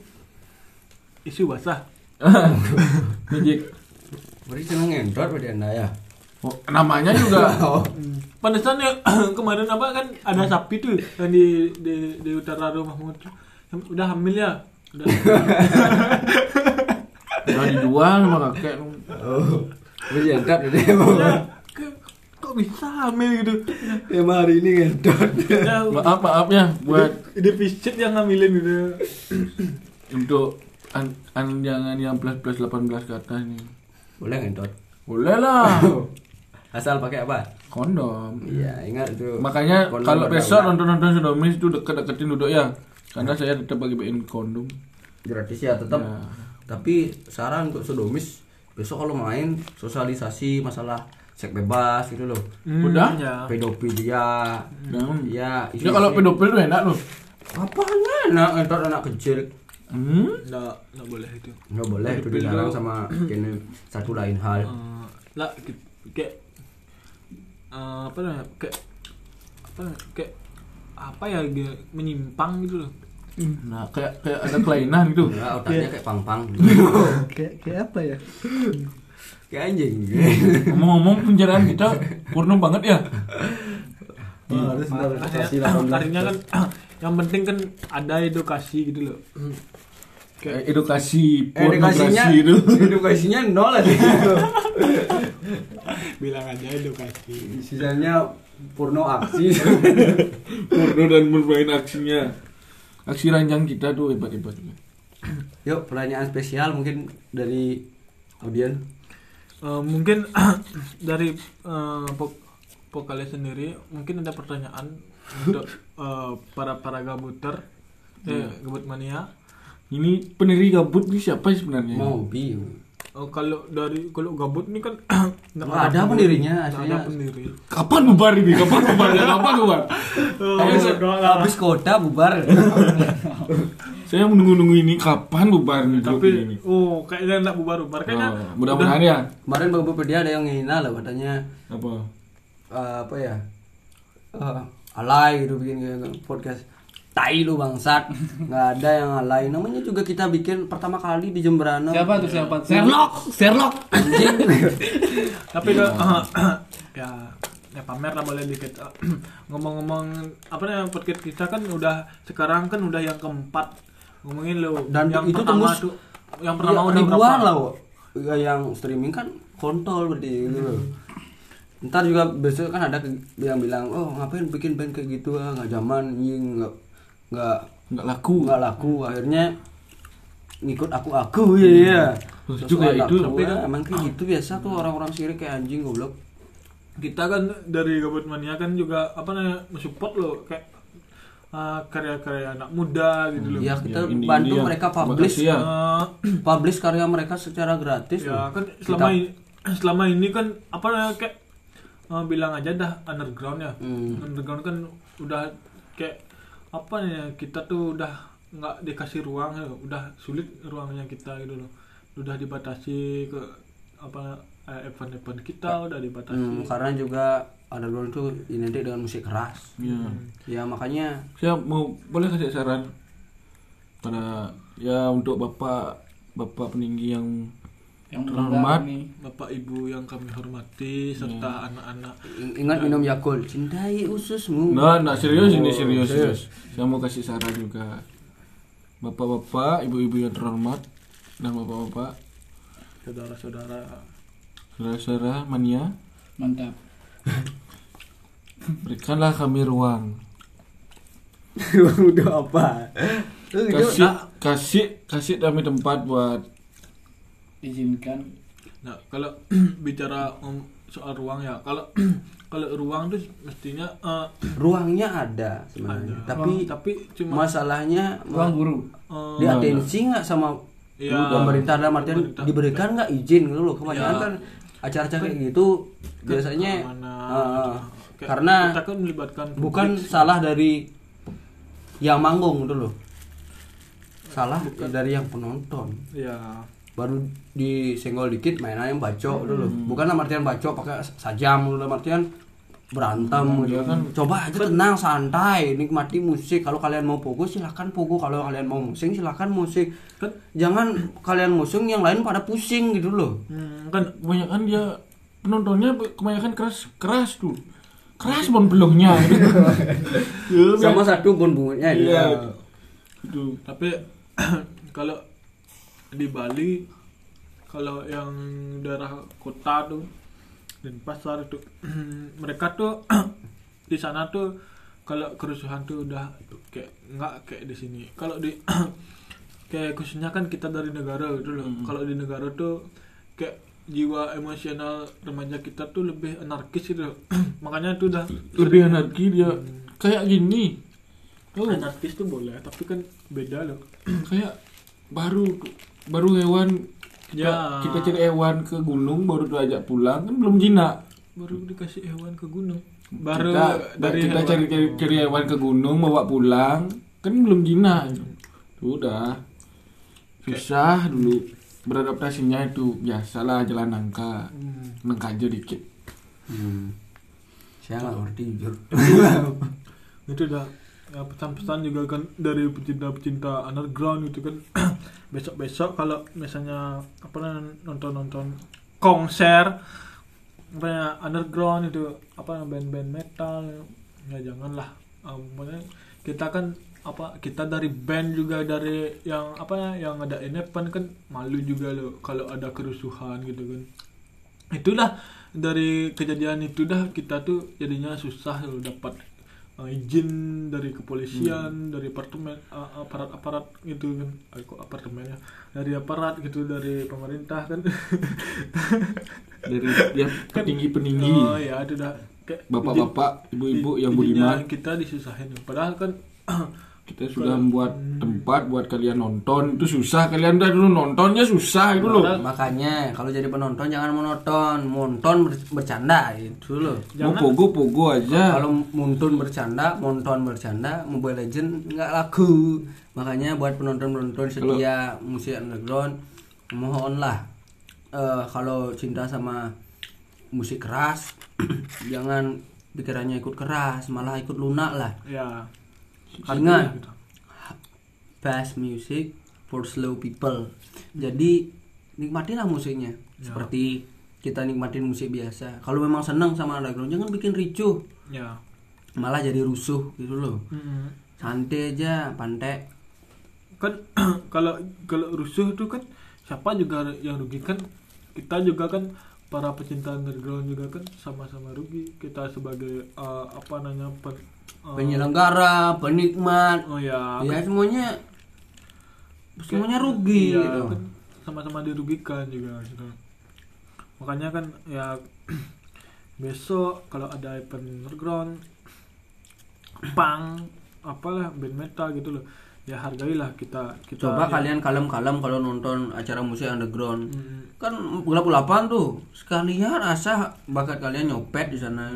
isu basah <laughs> Magic. Berarti seneng ngendot berarti anda ya. Oh, namanya juga. <laughs> Oh, Pantesan ya <clears throat> kemarin apa kan ada sapi tuh yang di di, di utara rumahmu tuh Yang udah hamil ya udah <laughs> udah dijual sama kakek Oh. Wis entot deh. Ya, kok bisa hamil gitu? Emang hari ini ya, maaf maaf ya buat ide yang ngambilin gitu untuk an, an jangan yang plus plus 18 ke atas nih Boleh entot. boleh lah. <laughs> Asal pakai apa? kondom. Iya, ingat itu. makanya Kondom kalau besok nonton nonton sodomis itu deket-deketin duduk ya. Karena saya tetap bagi-bagiin kondom. Gratis ya tetap. Ya. Tapi saran untuk sodomis besok kalau main sosialisasi masalah seks bebas gitu loh. Udah? ya. Pedofilia. Hmm. Ya, Ya kalau pedofil tuh enak loh. apanya anak entot anak kecil Hmm? nggak nggak boleh itu nggak boleh itu dilarang sama kini satu lain hal Eh, lah kayak eh, apa namanya kayak apa kayak apa ya dia- menyimpang gitu loh Nah, kayak kayak ada kelainan gitu. ya, otaknya kayak pang pang <laughs> kayak kayak apa ya kayak anjing Ngomong-ngomong penjaraan kita porno banget ya. harus Makanya, artinya kan <clears throat> yang penting kan ada edukasi gitu loh Kayak edukasi edukasinya pornografi itu. edukasinya nol aja <laughs> bilang aja edukasi sisanya porno aksi <laughs> Porno dan bermain aksinya. Aksi ranjang kita tuh hebat-hebat. yuk pertanyaan spesial mungkin dari audien Eh, mungkin <clears throat> dari uh, sendiri mungkin ada pertanyaan untuk <laughs> eh, para para gabuter eh, gabut mania. Ini pendiri gabut ini siapa sih sebenarnya? mau bi Oh, kalau dari kalau gabut ini kan <clears throat> Nggak ada pendirinya, nggak ada pendiri Kapan bubar ini? Kapan bubar? Kapan bubar? <laughs> habis, habis kota bubar <laughs> Saya menunggu-nunggu ini kapan bubar nih grup tapi ini? oh kayaknya enggak bubar-bubar kayaknya Oh, mudah-mudahan ya. kemarin bang Pedia ada yang ngehina loh katanya Apa? eh, apa ya Eh, alay gitu bikin podcast tai lu bangsat. Nggak ada yang alay namanya juga kita bikin pertama kali di Jemberana. Siapa tuh siapa? Sherlock! Sherlock! Anjing. <laughs> Tapi ke <clears throat> ya ya pamer lah boleh dikit. <clears throat> Ngomong-ngomong apa namanya podcast kita kan udah sekarang kan udah yang keempat. Ngomongin lo Dan yang itu pertama tembus- tuh yang Iya, pertama udah ribuan berapa? lah Wo. Ya, yang streaming kan kontol berarti gitu. Loh ntar juga besok kan ada yang bilang oh ngapain bikin band kayak gitu ah nggak zaman nggak nggak Nggak laku. nggak laku akhirnya ngikut aku aku ya ya Oh, Terus itu kayak anak itu. tua, emang kayak gitu biasa tuh orang-orang sirik kayak anjing goblok kita kan dari Gabut Mania kan juga apa namanya mensupport lo kayak uh, karya-karya anak muda gitu loh ya kita Ya, ini- bantu ini ya. mereka publish ya. <clears throat> Publish karya mereka secara gratis ya loh. kan selama Kita- ini <clears throat> selama ini kan apa namanya kayak eh, bilang aja dah underground ya Hmm. underground kan udah kayak apa ya kita tuh udah nggak dikasih ruang ya udah sulit ruangnya kita gitu loh. Udah dibatasi ke apa eh, event-event kita udah dibatasi. Hmm, karena juga underground itu identik dengan musik keras. Iya. ya makanya Saya mau boleh kasih saran pada ya untuk bapak bapak peninggi yang yang Terhormat. nih bapak ibu yang kami hormati serta anak-anak. Ing- ingat minum Yakult. Cintai ususmu. Nah, nah serius ini Oh, serius, serius. serius. Saya mau kasih saran juga. Bapak-bapak, ibu-ibu yang terhormat, dan bapak-bapak, saudara-saudara. Saudara-saudara mania, mantap. <laughs> Berikanlah kami ruang. <laughs> udah apa? Kasih kasih kasih kami tempat buat izinkan Nah, kalau <clears throat> bicara om, soal ruang ya, kalau <clears throat> kalau ruang tuh mestinya eh, <clears throat> ruangnya ada sebenarnya ada. tapi tapi cuma masalahnya ruang guru eh, di atensi nggak sama Iya. pemerintah dalam artian Pemerintah. diberikan nggak izin gitu loh kebanyakan Iya. kan acara-acara kayak gitu biasanya gitu. Kayak karena kita kan melibatkan bukan publik. salah dari yang manggung gitu loh salah dari yang penonton ya baru disenggol dikit mainan yang bacok dulu. Bukan dalam artian bacok pakai sajam dalam artian berantem gitu. kan coba aja tenang santai nikmati musik. Kalau kalian mau pogo silahkan pogo kalau kalian mau musing silahkan musik kan jangan kalian musing yang lain pada pusing gitu loh. Hmm, kan kebanyakan dia penontonnya kebanyakan keras keras tuh. Keras bon belumnya <laughs> sama satu bun bungunya Iya. iya. itu tapi <clears throat> kalau di Bali kalau yang daerah kota tuh dan pasar tuh <clears throat> mereka tuh <clears throat> di sana tuh kalau kerusuhan tuh udah kayak nggak kayak di sini. Kalau di <clears throat> kayak khususnya kan kita dari negara gitu loh. Kalau di negara tuh kayak jiwa emosional remaja kita tuh lebih anarkis gitu loh. makanya tuh udah lebih anarki dia. Kayak gini. Tuh anarkis tuh boleh tapi kan beda loh. Kayak baru baru hewan kita, Ya. kita cari hewan ke gunung baru diajak pulang kan belum jinak baru dikasih hewan ke gunung. Baru kita, dari kita hewan- cari, cari cari hewan ke gunung bawa pulang kan belum jinak Tuh, udah. Susah dulu. Beradaptasinya itu biasalah jalan nangka. Hmm. nangka aja dikit. Hmm. Saya nggak ngerti jujur. itu udah ya, pesan-pesan juga kan dari pecinta-pecinta underground itu kan. <clears throat> Besok-besok kalau misalnya apa nonton-nonton konser apa underground itu apa band-band metal ya janganlah. Um, kita kan apa kita dari band juga dari yang apa ya, yang ada event kan malu juga loh kalau ada kerusuhan gitu kan. Itulah dari kejadian itu dah kita tuh jadinya susah loh dapat uh, izin dari kepolisian dari apartemen uh, aparat-aparat gitu kan. Ah, kok apartemennya? Dari aparat gitu dari pemerintah kan. <laughs> Dari ya petinggi peninggi oh ya itu dah. Bapak-bapak ibu-ibu yang budiman. kita disusahin. Padahal kan <clears throat> kita sudah membuat tempat buat kalian nonton. Itu susah kalian udah dulu nontonnya susah itu loh. Makanya kalau jadi penonton jangan monoton, monton ber- bercanda itu loh. mau pogo pogo aja. Kalau muntun bercanda, monton bercanda, Mobile Legend nggak laku. Makanya buat penonton-penonton setia musik underground, mohonlah eh, kalau cinta sama musik keras, <clears throat> jangan pikirannya ikut keras, malah ikut lunak lah. ya Gitu. fast music for slow people. Jadi nikmatilah musiknya. Seperti kita nikmatin musik biasa. Kalau memang senang sama underground, jangan bikin ricuh. ya Malah jadi rusuh gitu loh. Mm-mm. Santai aja, pantai. kan <clears throat> kalau kalau rusuh tuh kan siapa juga yang rugi kan kita juga kan para pecinta underground juga kan sama-sama rugi kita sebagai uh, apa namanya pen, uh, Penyelenggara, penikmat, oh ya ya semuanya semuanya rugi Iya, gitu. kan sama-sama dirugikan juga gitu. makanya kan ya <clears throat> besok kalau ada event underground pang apalah band metal gitu loh ya hargailah kita kita Coba ya, kalian kalem-kalem kalau nonton acara musik underground. mm, Kan gelap-gelapan tuh. Sekalian asah bakat kalian nyopet di sana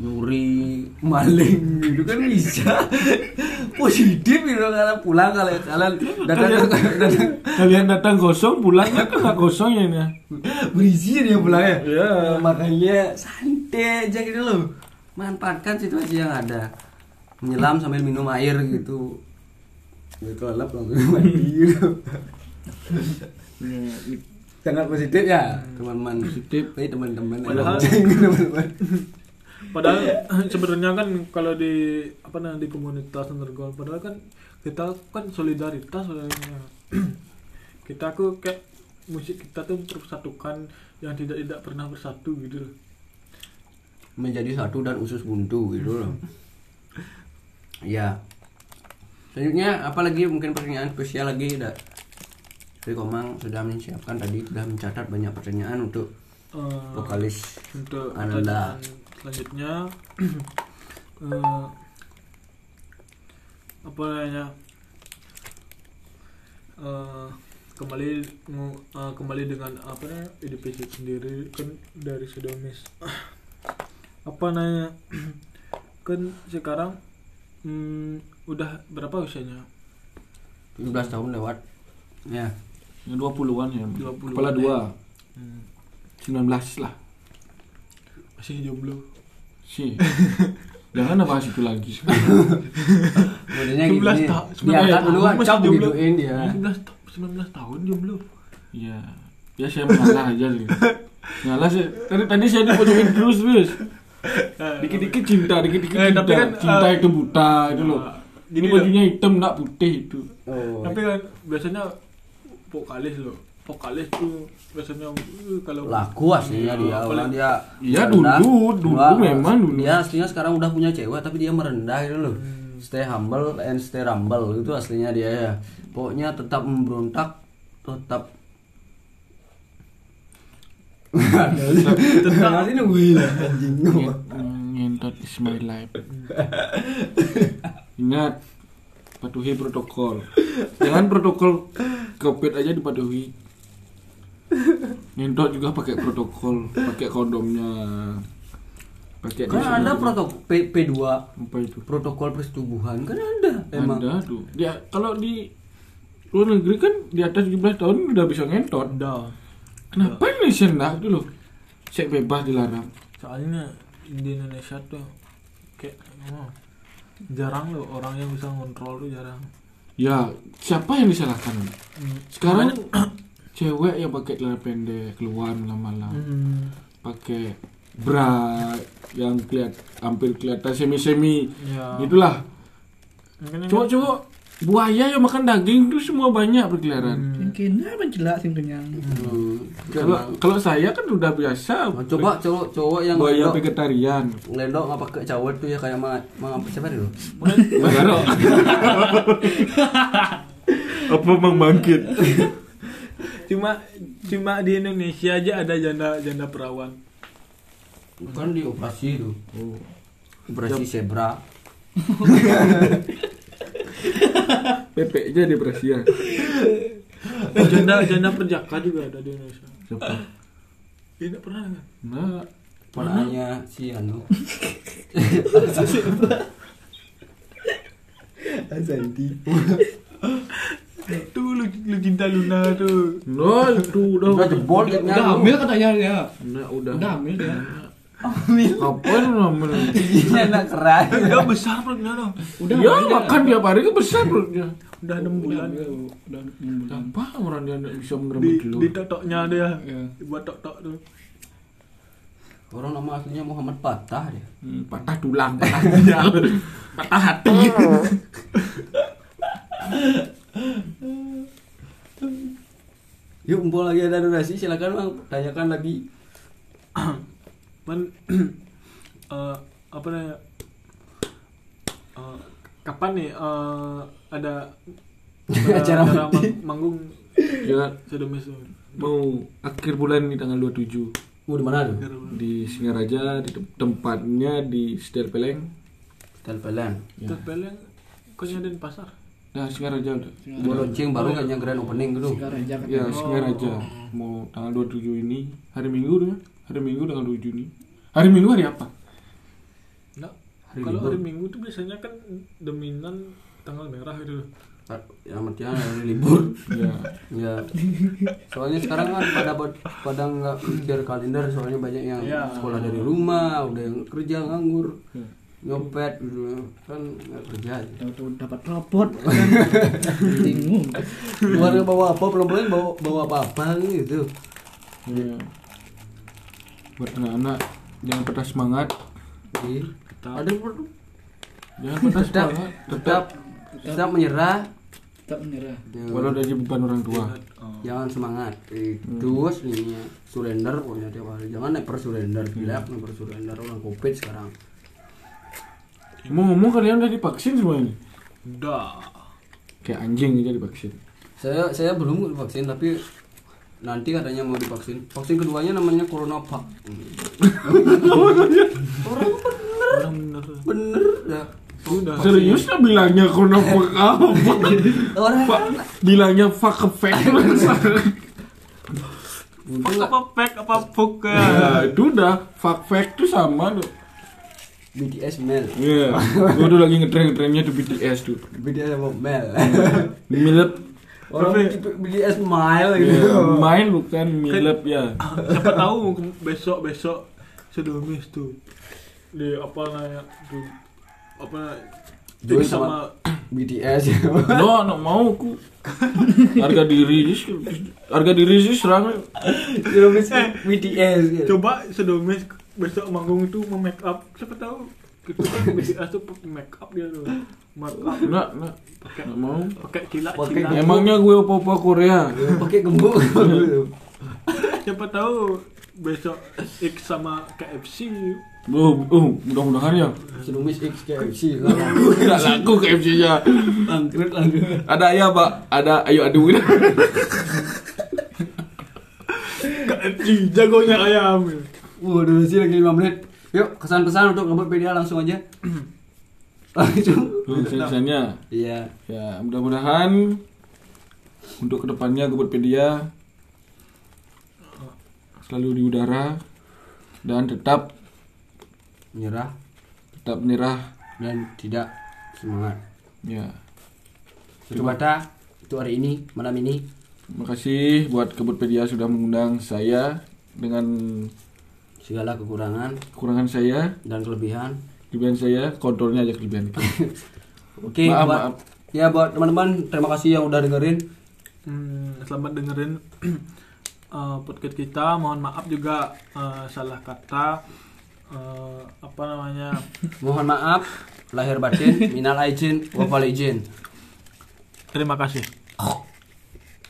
nyuri, maling gitu kan bisa. <laughs> Positif gitu kalau pulang kalau kalian datang datang kalian datang kosong pulangnya kan nggak kosong ya ini berisi dia pulang ya. Iya. Makanya santai aja gitu loh. Manfaatkan situasi yang ada. Menyelam sambil minum air gitu. Lelap langsung <laughs> mandi gitu. Sangat positif ya, teman-teman. Positif. Tapi teman-teman yang Padahal- <laughs> teman-teman. padahal <laughs> sebenarnya kan kalau di apa namanya di komunitas underground padahal kan kita kan solidaritas sebenarnya <clears throat> kita aku kayak musik kita tuh mempersatukan yang tidak tidak pernah bersatu gitu loh Menjadi satu dan usus buntu gitu loh. Ya. Selanjutnya apalagi mungkin pertanyaan spesial lagi ada Dari Komang sudah menyiapkan tadi sudah mencatat banyak pertanyaan untuk Eh, vokalis untuk Ananda. selanjutnya. <clears throat> Eh, apa namanya eh, kembali eh, kembali dengan apa namanya EDPC sendiri kan dari Sidonis <clears throat> apa namanya <clears throat> kan sekarang hmm, udah berapa usianya 17 tahun lewat. Ya. Yang 20-an ya 20-an kepala ya. dua hmm, 19 lah masih jomblo sih jangan bahas itu lagi Modelnya 19 gini. tahun Diangkat dulu masih acap gituin dia. 19 ta- 19 tahun jomblo Iya. Ya saya mengalah aja sih. Mengalah sih. Tadi tadi saya dipojokin terus terus. <laughs> Dikit-dikit cinta, dikit-dikit Eh, cinta. tapi kan, cinta eh, itu buta itu loh. Ini bajunya hitam enggak putih itu. Oh. tapi kan biasanya vokalis loh. Vokalis tuh biasanya uh, kalau laku aslinya dia. orang dia Iya, dulu, dulu Wah, memang dulu. dia aslinya sekarang udah punya cewek tapi dia merendah gitu loh. Stay humble and stay rumble itu aslinya dia ya. Pokoknya tetap memberontak tetap tetap. Nanti nungguin anjing. Ngentot is my life. <laughs> Ingat, patuhi protokol. Jangan protokol covid aja dipatuhi. Ngentot juga pakai protokol, pakai kondomnya. Pakai kan ada protokol P, P2 apa itu? protokol persetubuhan kan ada emang Ada tuh. Dia kalau di luar negeri kan di atas 17 tahun udah bisa ngentot. ada Kenapa Indonesia enggak dulu? Sek bebas dilarang. soalnya di Indonesia tuh kayak oh, jarang loh orang yang bisa ngontrol tuh jarang Ya, siapa yang disalahkan? Sekarang <clears throat> cewek yang pakai celana pendek keluar malam-malam, Hmm. pakai bra yang keliat hampir kelihatan semi-semi. ya Itulah. Cowok-cowok buaya yang makan daging itu semua banyak berkeliaran. Mungkin apa jelas sing kenyang. Hmm. Kalau kalau saya kan udah biasa Nah, coba cowok cowok yang ngelendok vegetarian. ngelendok nggak pakai cawet tuh ya kayak ma, ma siapa itu Bagaro. <laughs> Apa Mang Bangkit? cuma cuma di Indonesia aja ada janda janda perawan bukan di operasi itu operasi zebra PP aja di Brazil. oh, janda janda perjaka juga ada di Indonesia Siapa? <laughs> tidak pernah kan Nah, Ponanya si anu <laughs> Azanti tuh lu, lu cinta Luna tuh no itu udah udah jebol Udah kayaknya hamil katanya dia. Nah, udah. Udah hamil dia. <laughs> Apa lu namanya? giginya anak keras. Udah besar perutnya dong Udah Ya makan tiap hari kan besar perutnya. udah enam bulan. Udah enam bulan. Apa orang dia nggak bisa di merebut telur? di totoknya dia. Iya. buat tok tok tuh. Orang nama aslinya Muhammad Patah dia. Hmm, patah tulang, patah <laughs> ginjal, patah hati. <laughs> yuk empol lagi ada durasi. Silakan bang. Tanyakan lagi <coughs> man <clears throat> eh, apa namanya Eh, kapan nih eh, ada <laughs> Acara acara mati. mang- manggung ya sedemis mau akhir bulan ini tanggal 27 mau di mana tuh di Singaraja di tem- tempatnya di Setel Peleng. Telpelan Ya. terpeleng kayaknya ada di pasar Nah, Singaraja udah. Gua launching baru kayaknya grand opening gitu Sekarang aja Ya. Singaraja. Mau tanggal 27 ini, hari Minggu tuh. Ya? Hari Minggu tanggal 27 ini. Hari Minggu hari apa? Nggak. Hari kalau libur. hari minggu tuh biasanya kan dominan tanggal merah gitu yang artinya hari libur Ya. ya soalnya sekarang kan pada pada nggak mikir kalender soalnya banyak yang Iya. sekolah dari rumah udah yang kerja nganggur Hmm. nyopet gitu kan nggak kerja Tahu-tahu dapat rapot kan. bingung keluarga bawa apa pelan bawa bawa apa apa gitu Ya. Buat anak-anak jangan patah semangat. Jadi, ada Jangan patah tetap semangat. tetap tetap. menyerah. tak menyerah. Walau dari beban orang tua. oh. jangan semangat. Itu aslinya surrender. Pokoknya tiap hari. Jangan never surrender gila never surrender orang covid sekarang. Mau ngomong kalian udah divaksin semua ini? udah. Kayak anjing aja divaksin. saya saya belum divaksin tapi nanti katanya mau divaksin. Vaksin keduanya namanya coronavac orang orang bener. Bener ya. Udah Serius lah bilangnya corona <laughs> apa? orang Pak, bilangnya fuck effect. <laughs> Fuck apa pack apa fuck Ya, itu udah fuck fact tuh sama tuh. BTS Mel. Iya, gua tuh lagi ngetren-ngetrennya tuh BTS tuh. BTS sama Mel? Milep, orang BTS Mile gitu ya, main bukan milep ya. siapa tahu besok besok sedomis tuh di apa namanya tuh apa jadi sama, sama BTS No, no mau aku. Harga diri sih, harga diri sih serang. Jeromis BTS gitu. coba sedomis besok manggung itu mau make up siapa tahu Itu kan tuh make up dia tuh. Make up Enggak, enggak. pakai mau. pakai kilat Pakai kilat. Emangnya gue apa-apa Korea? pakai gembok Siapa tahu besok X sama KFC. Oh, oh mudah-mudahan ya. Sinumis X KFC Enggak laku KFC-nya. langkrut langkrut Ada ayam, Pak. Ada ayo adu. KFC jagonya ayam. Waduh sih lagi 5 menit Yuk kesan-pesan untuk Ngebutpedia langsung aja. Langsung. Sensasinya. Iya. Ya, mudah-mudahan untuk ke depannya Gebotpedia selalu di udara dan tetap Menyerah tetap menyerah. dan tidak semangat. Ya, Itu bata Itu hari ini Malam ini. Terima kasih buat Gebotpedia sudah mengundang saya dengan Segala kekurangan kekurangan saya, dan kelebihan kelebihan saya, kontrolnya aja kelebihan. <laughs> Oke Maaf, buat maaf. Ya buat teman-teman Terima kasih yang udah dengerin Hmm, selamat dengerin <clears throat> eh, podcast kita. Mohon maaf juga eh, salah kata eh, apa namanya. <laughs> Mohon maaf Lahir batin Minal aijin Wafal izin Terima kasih.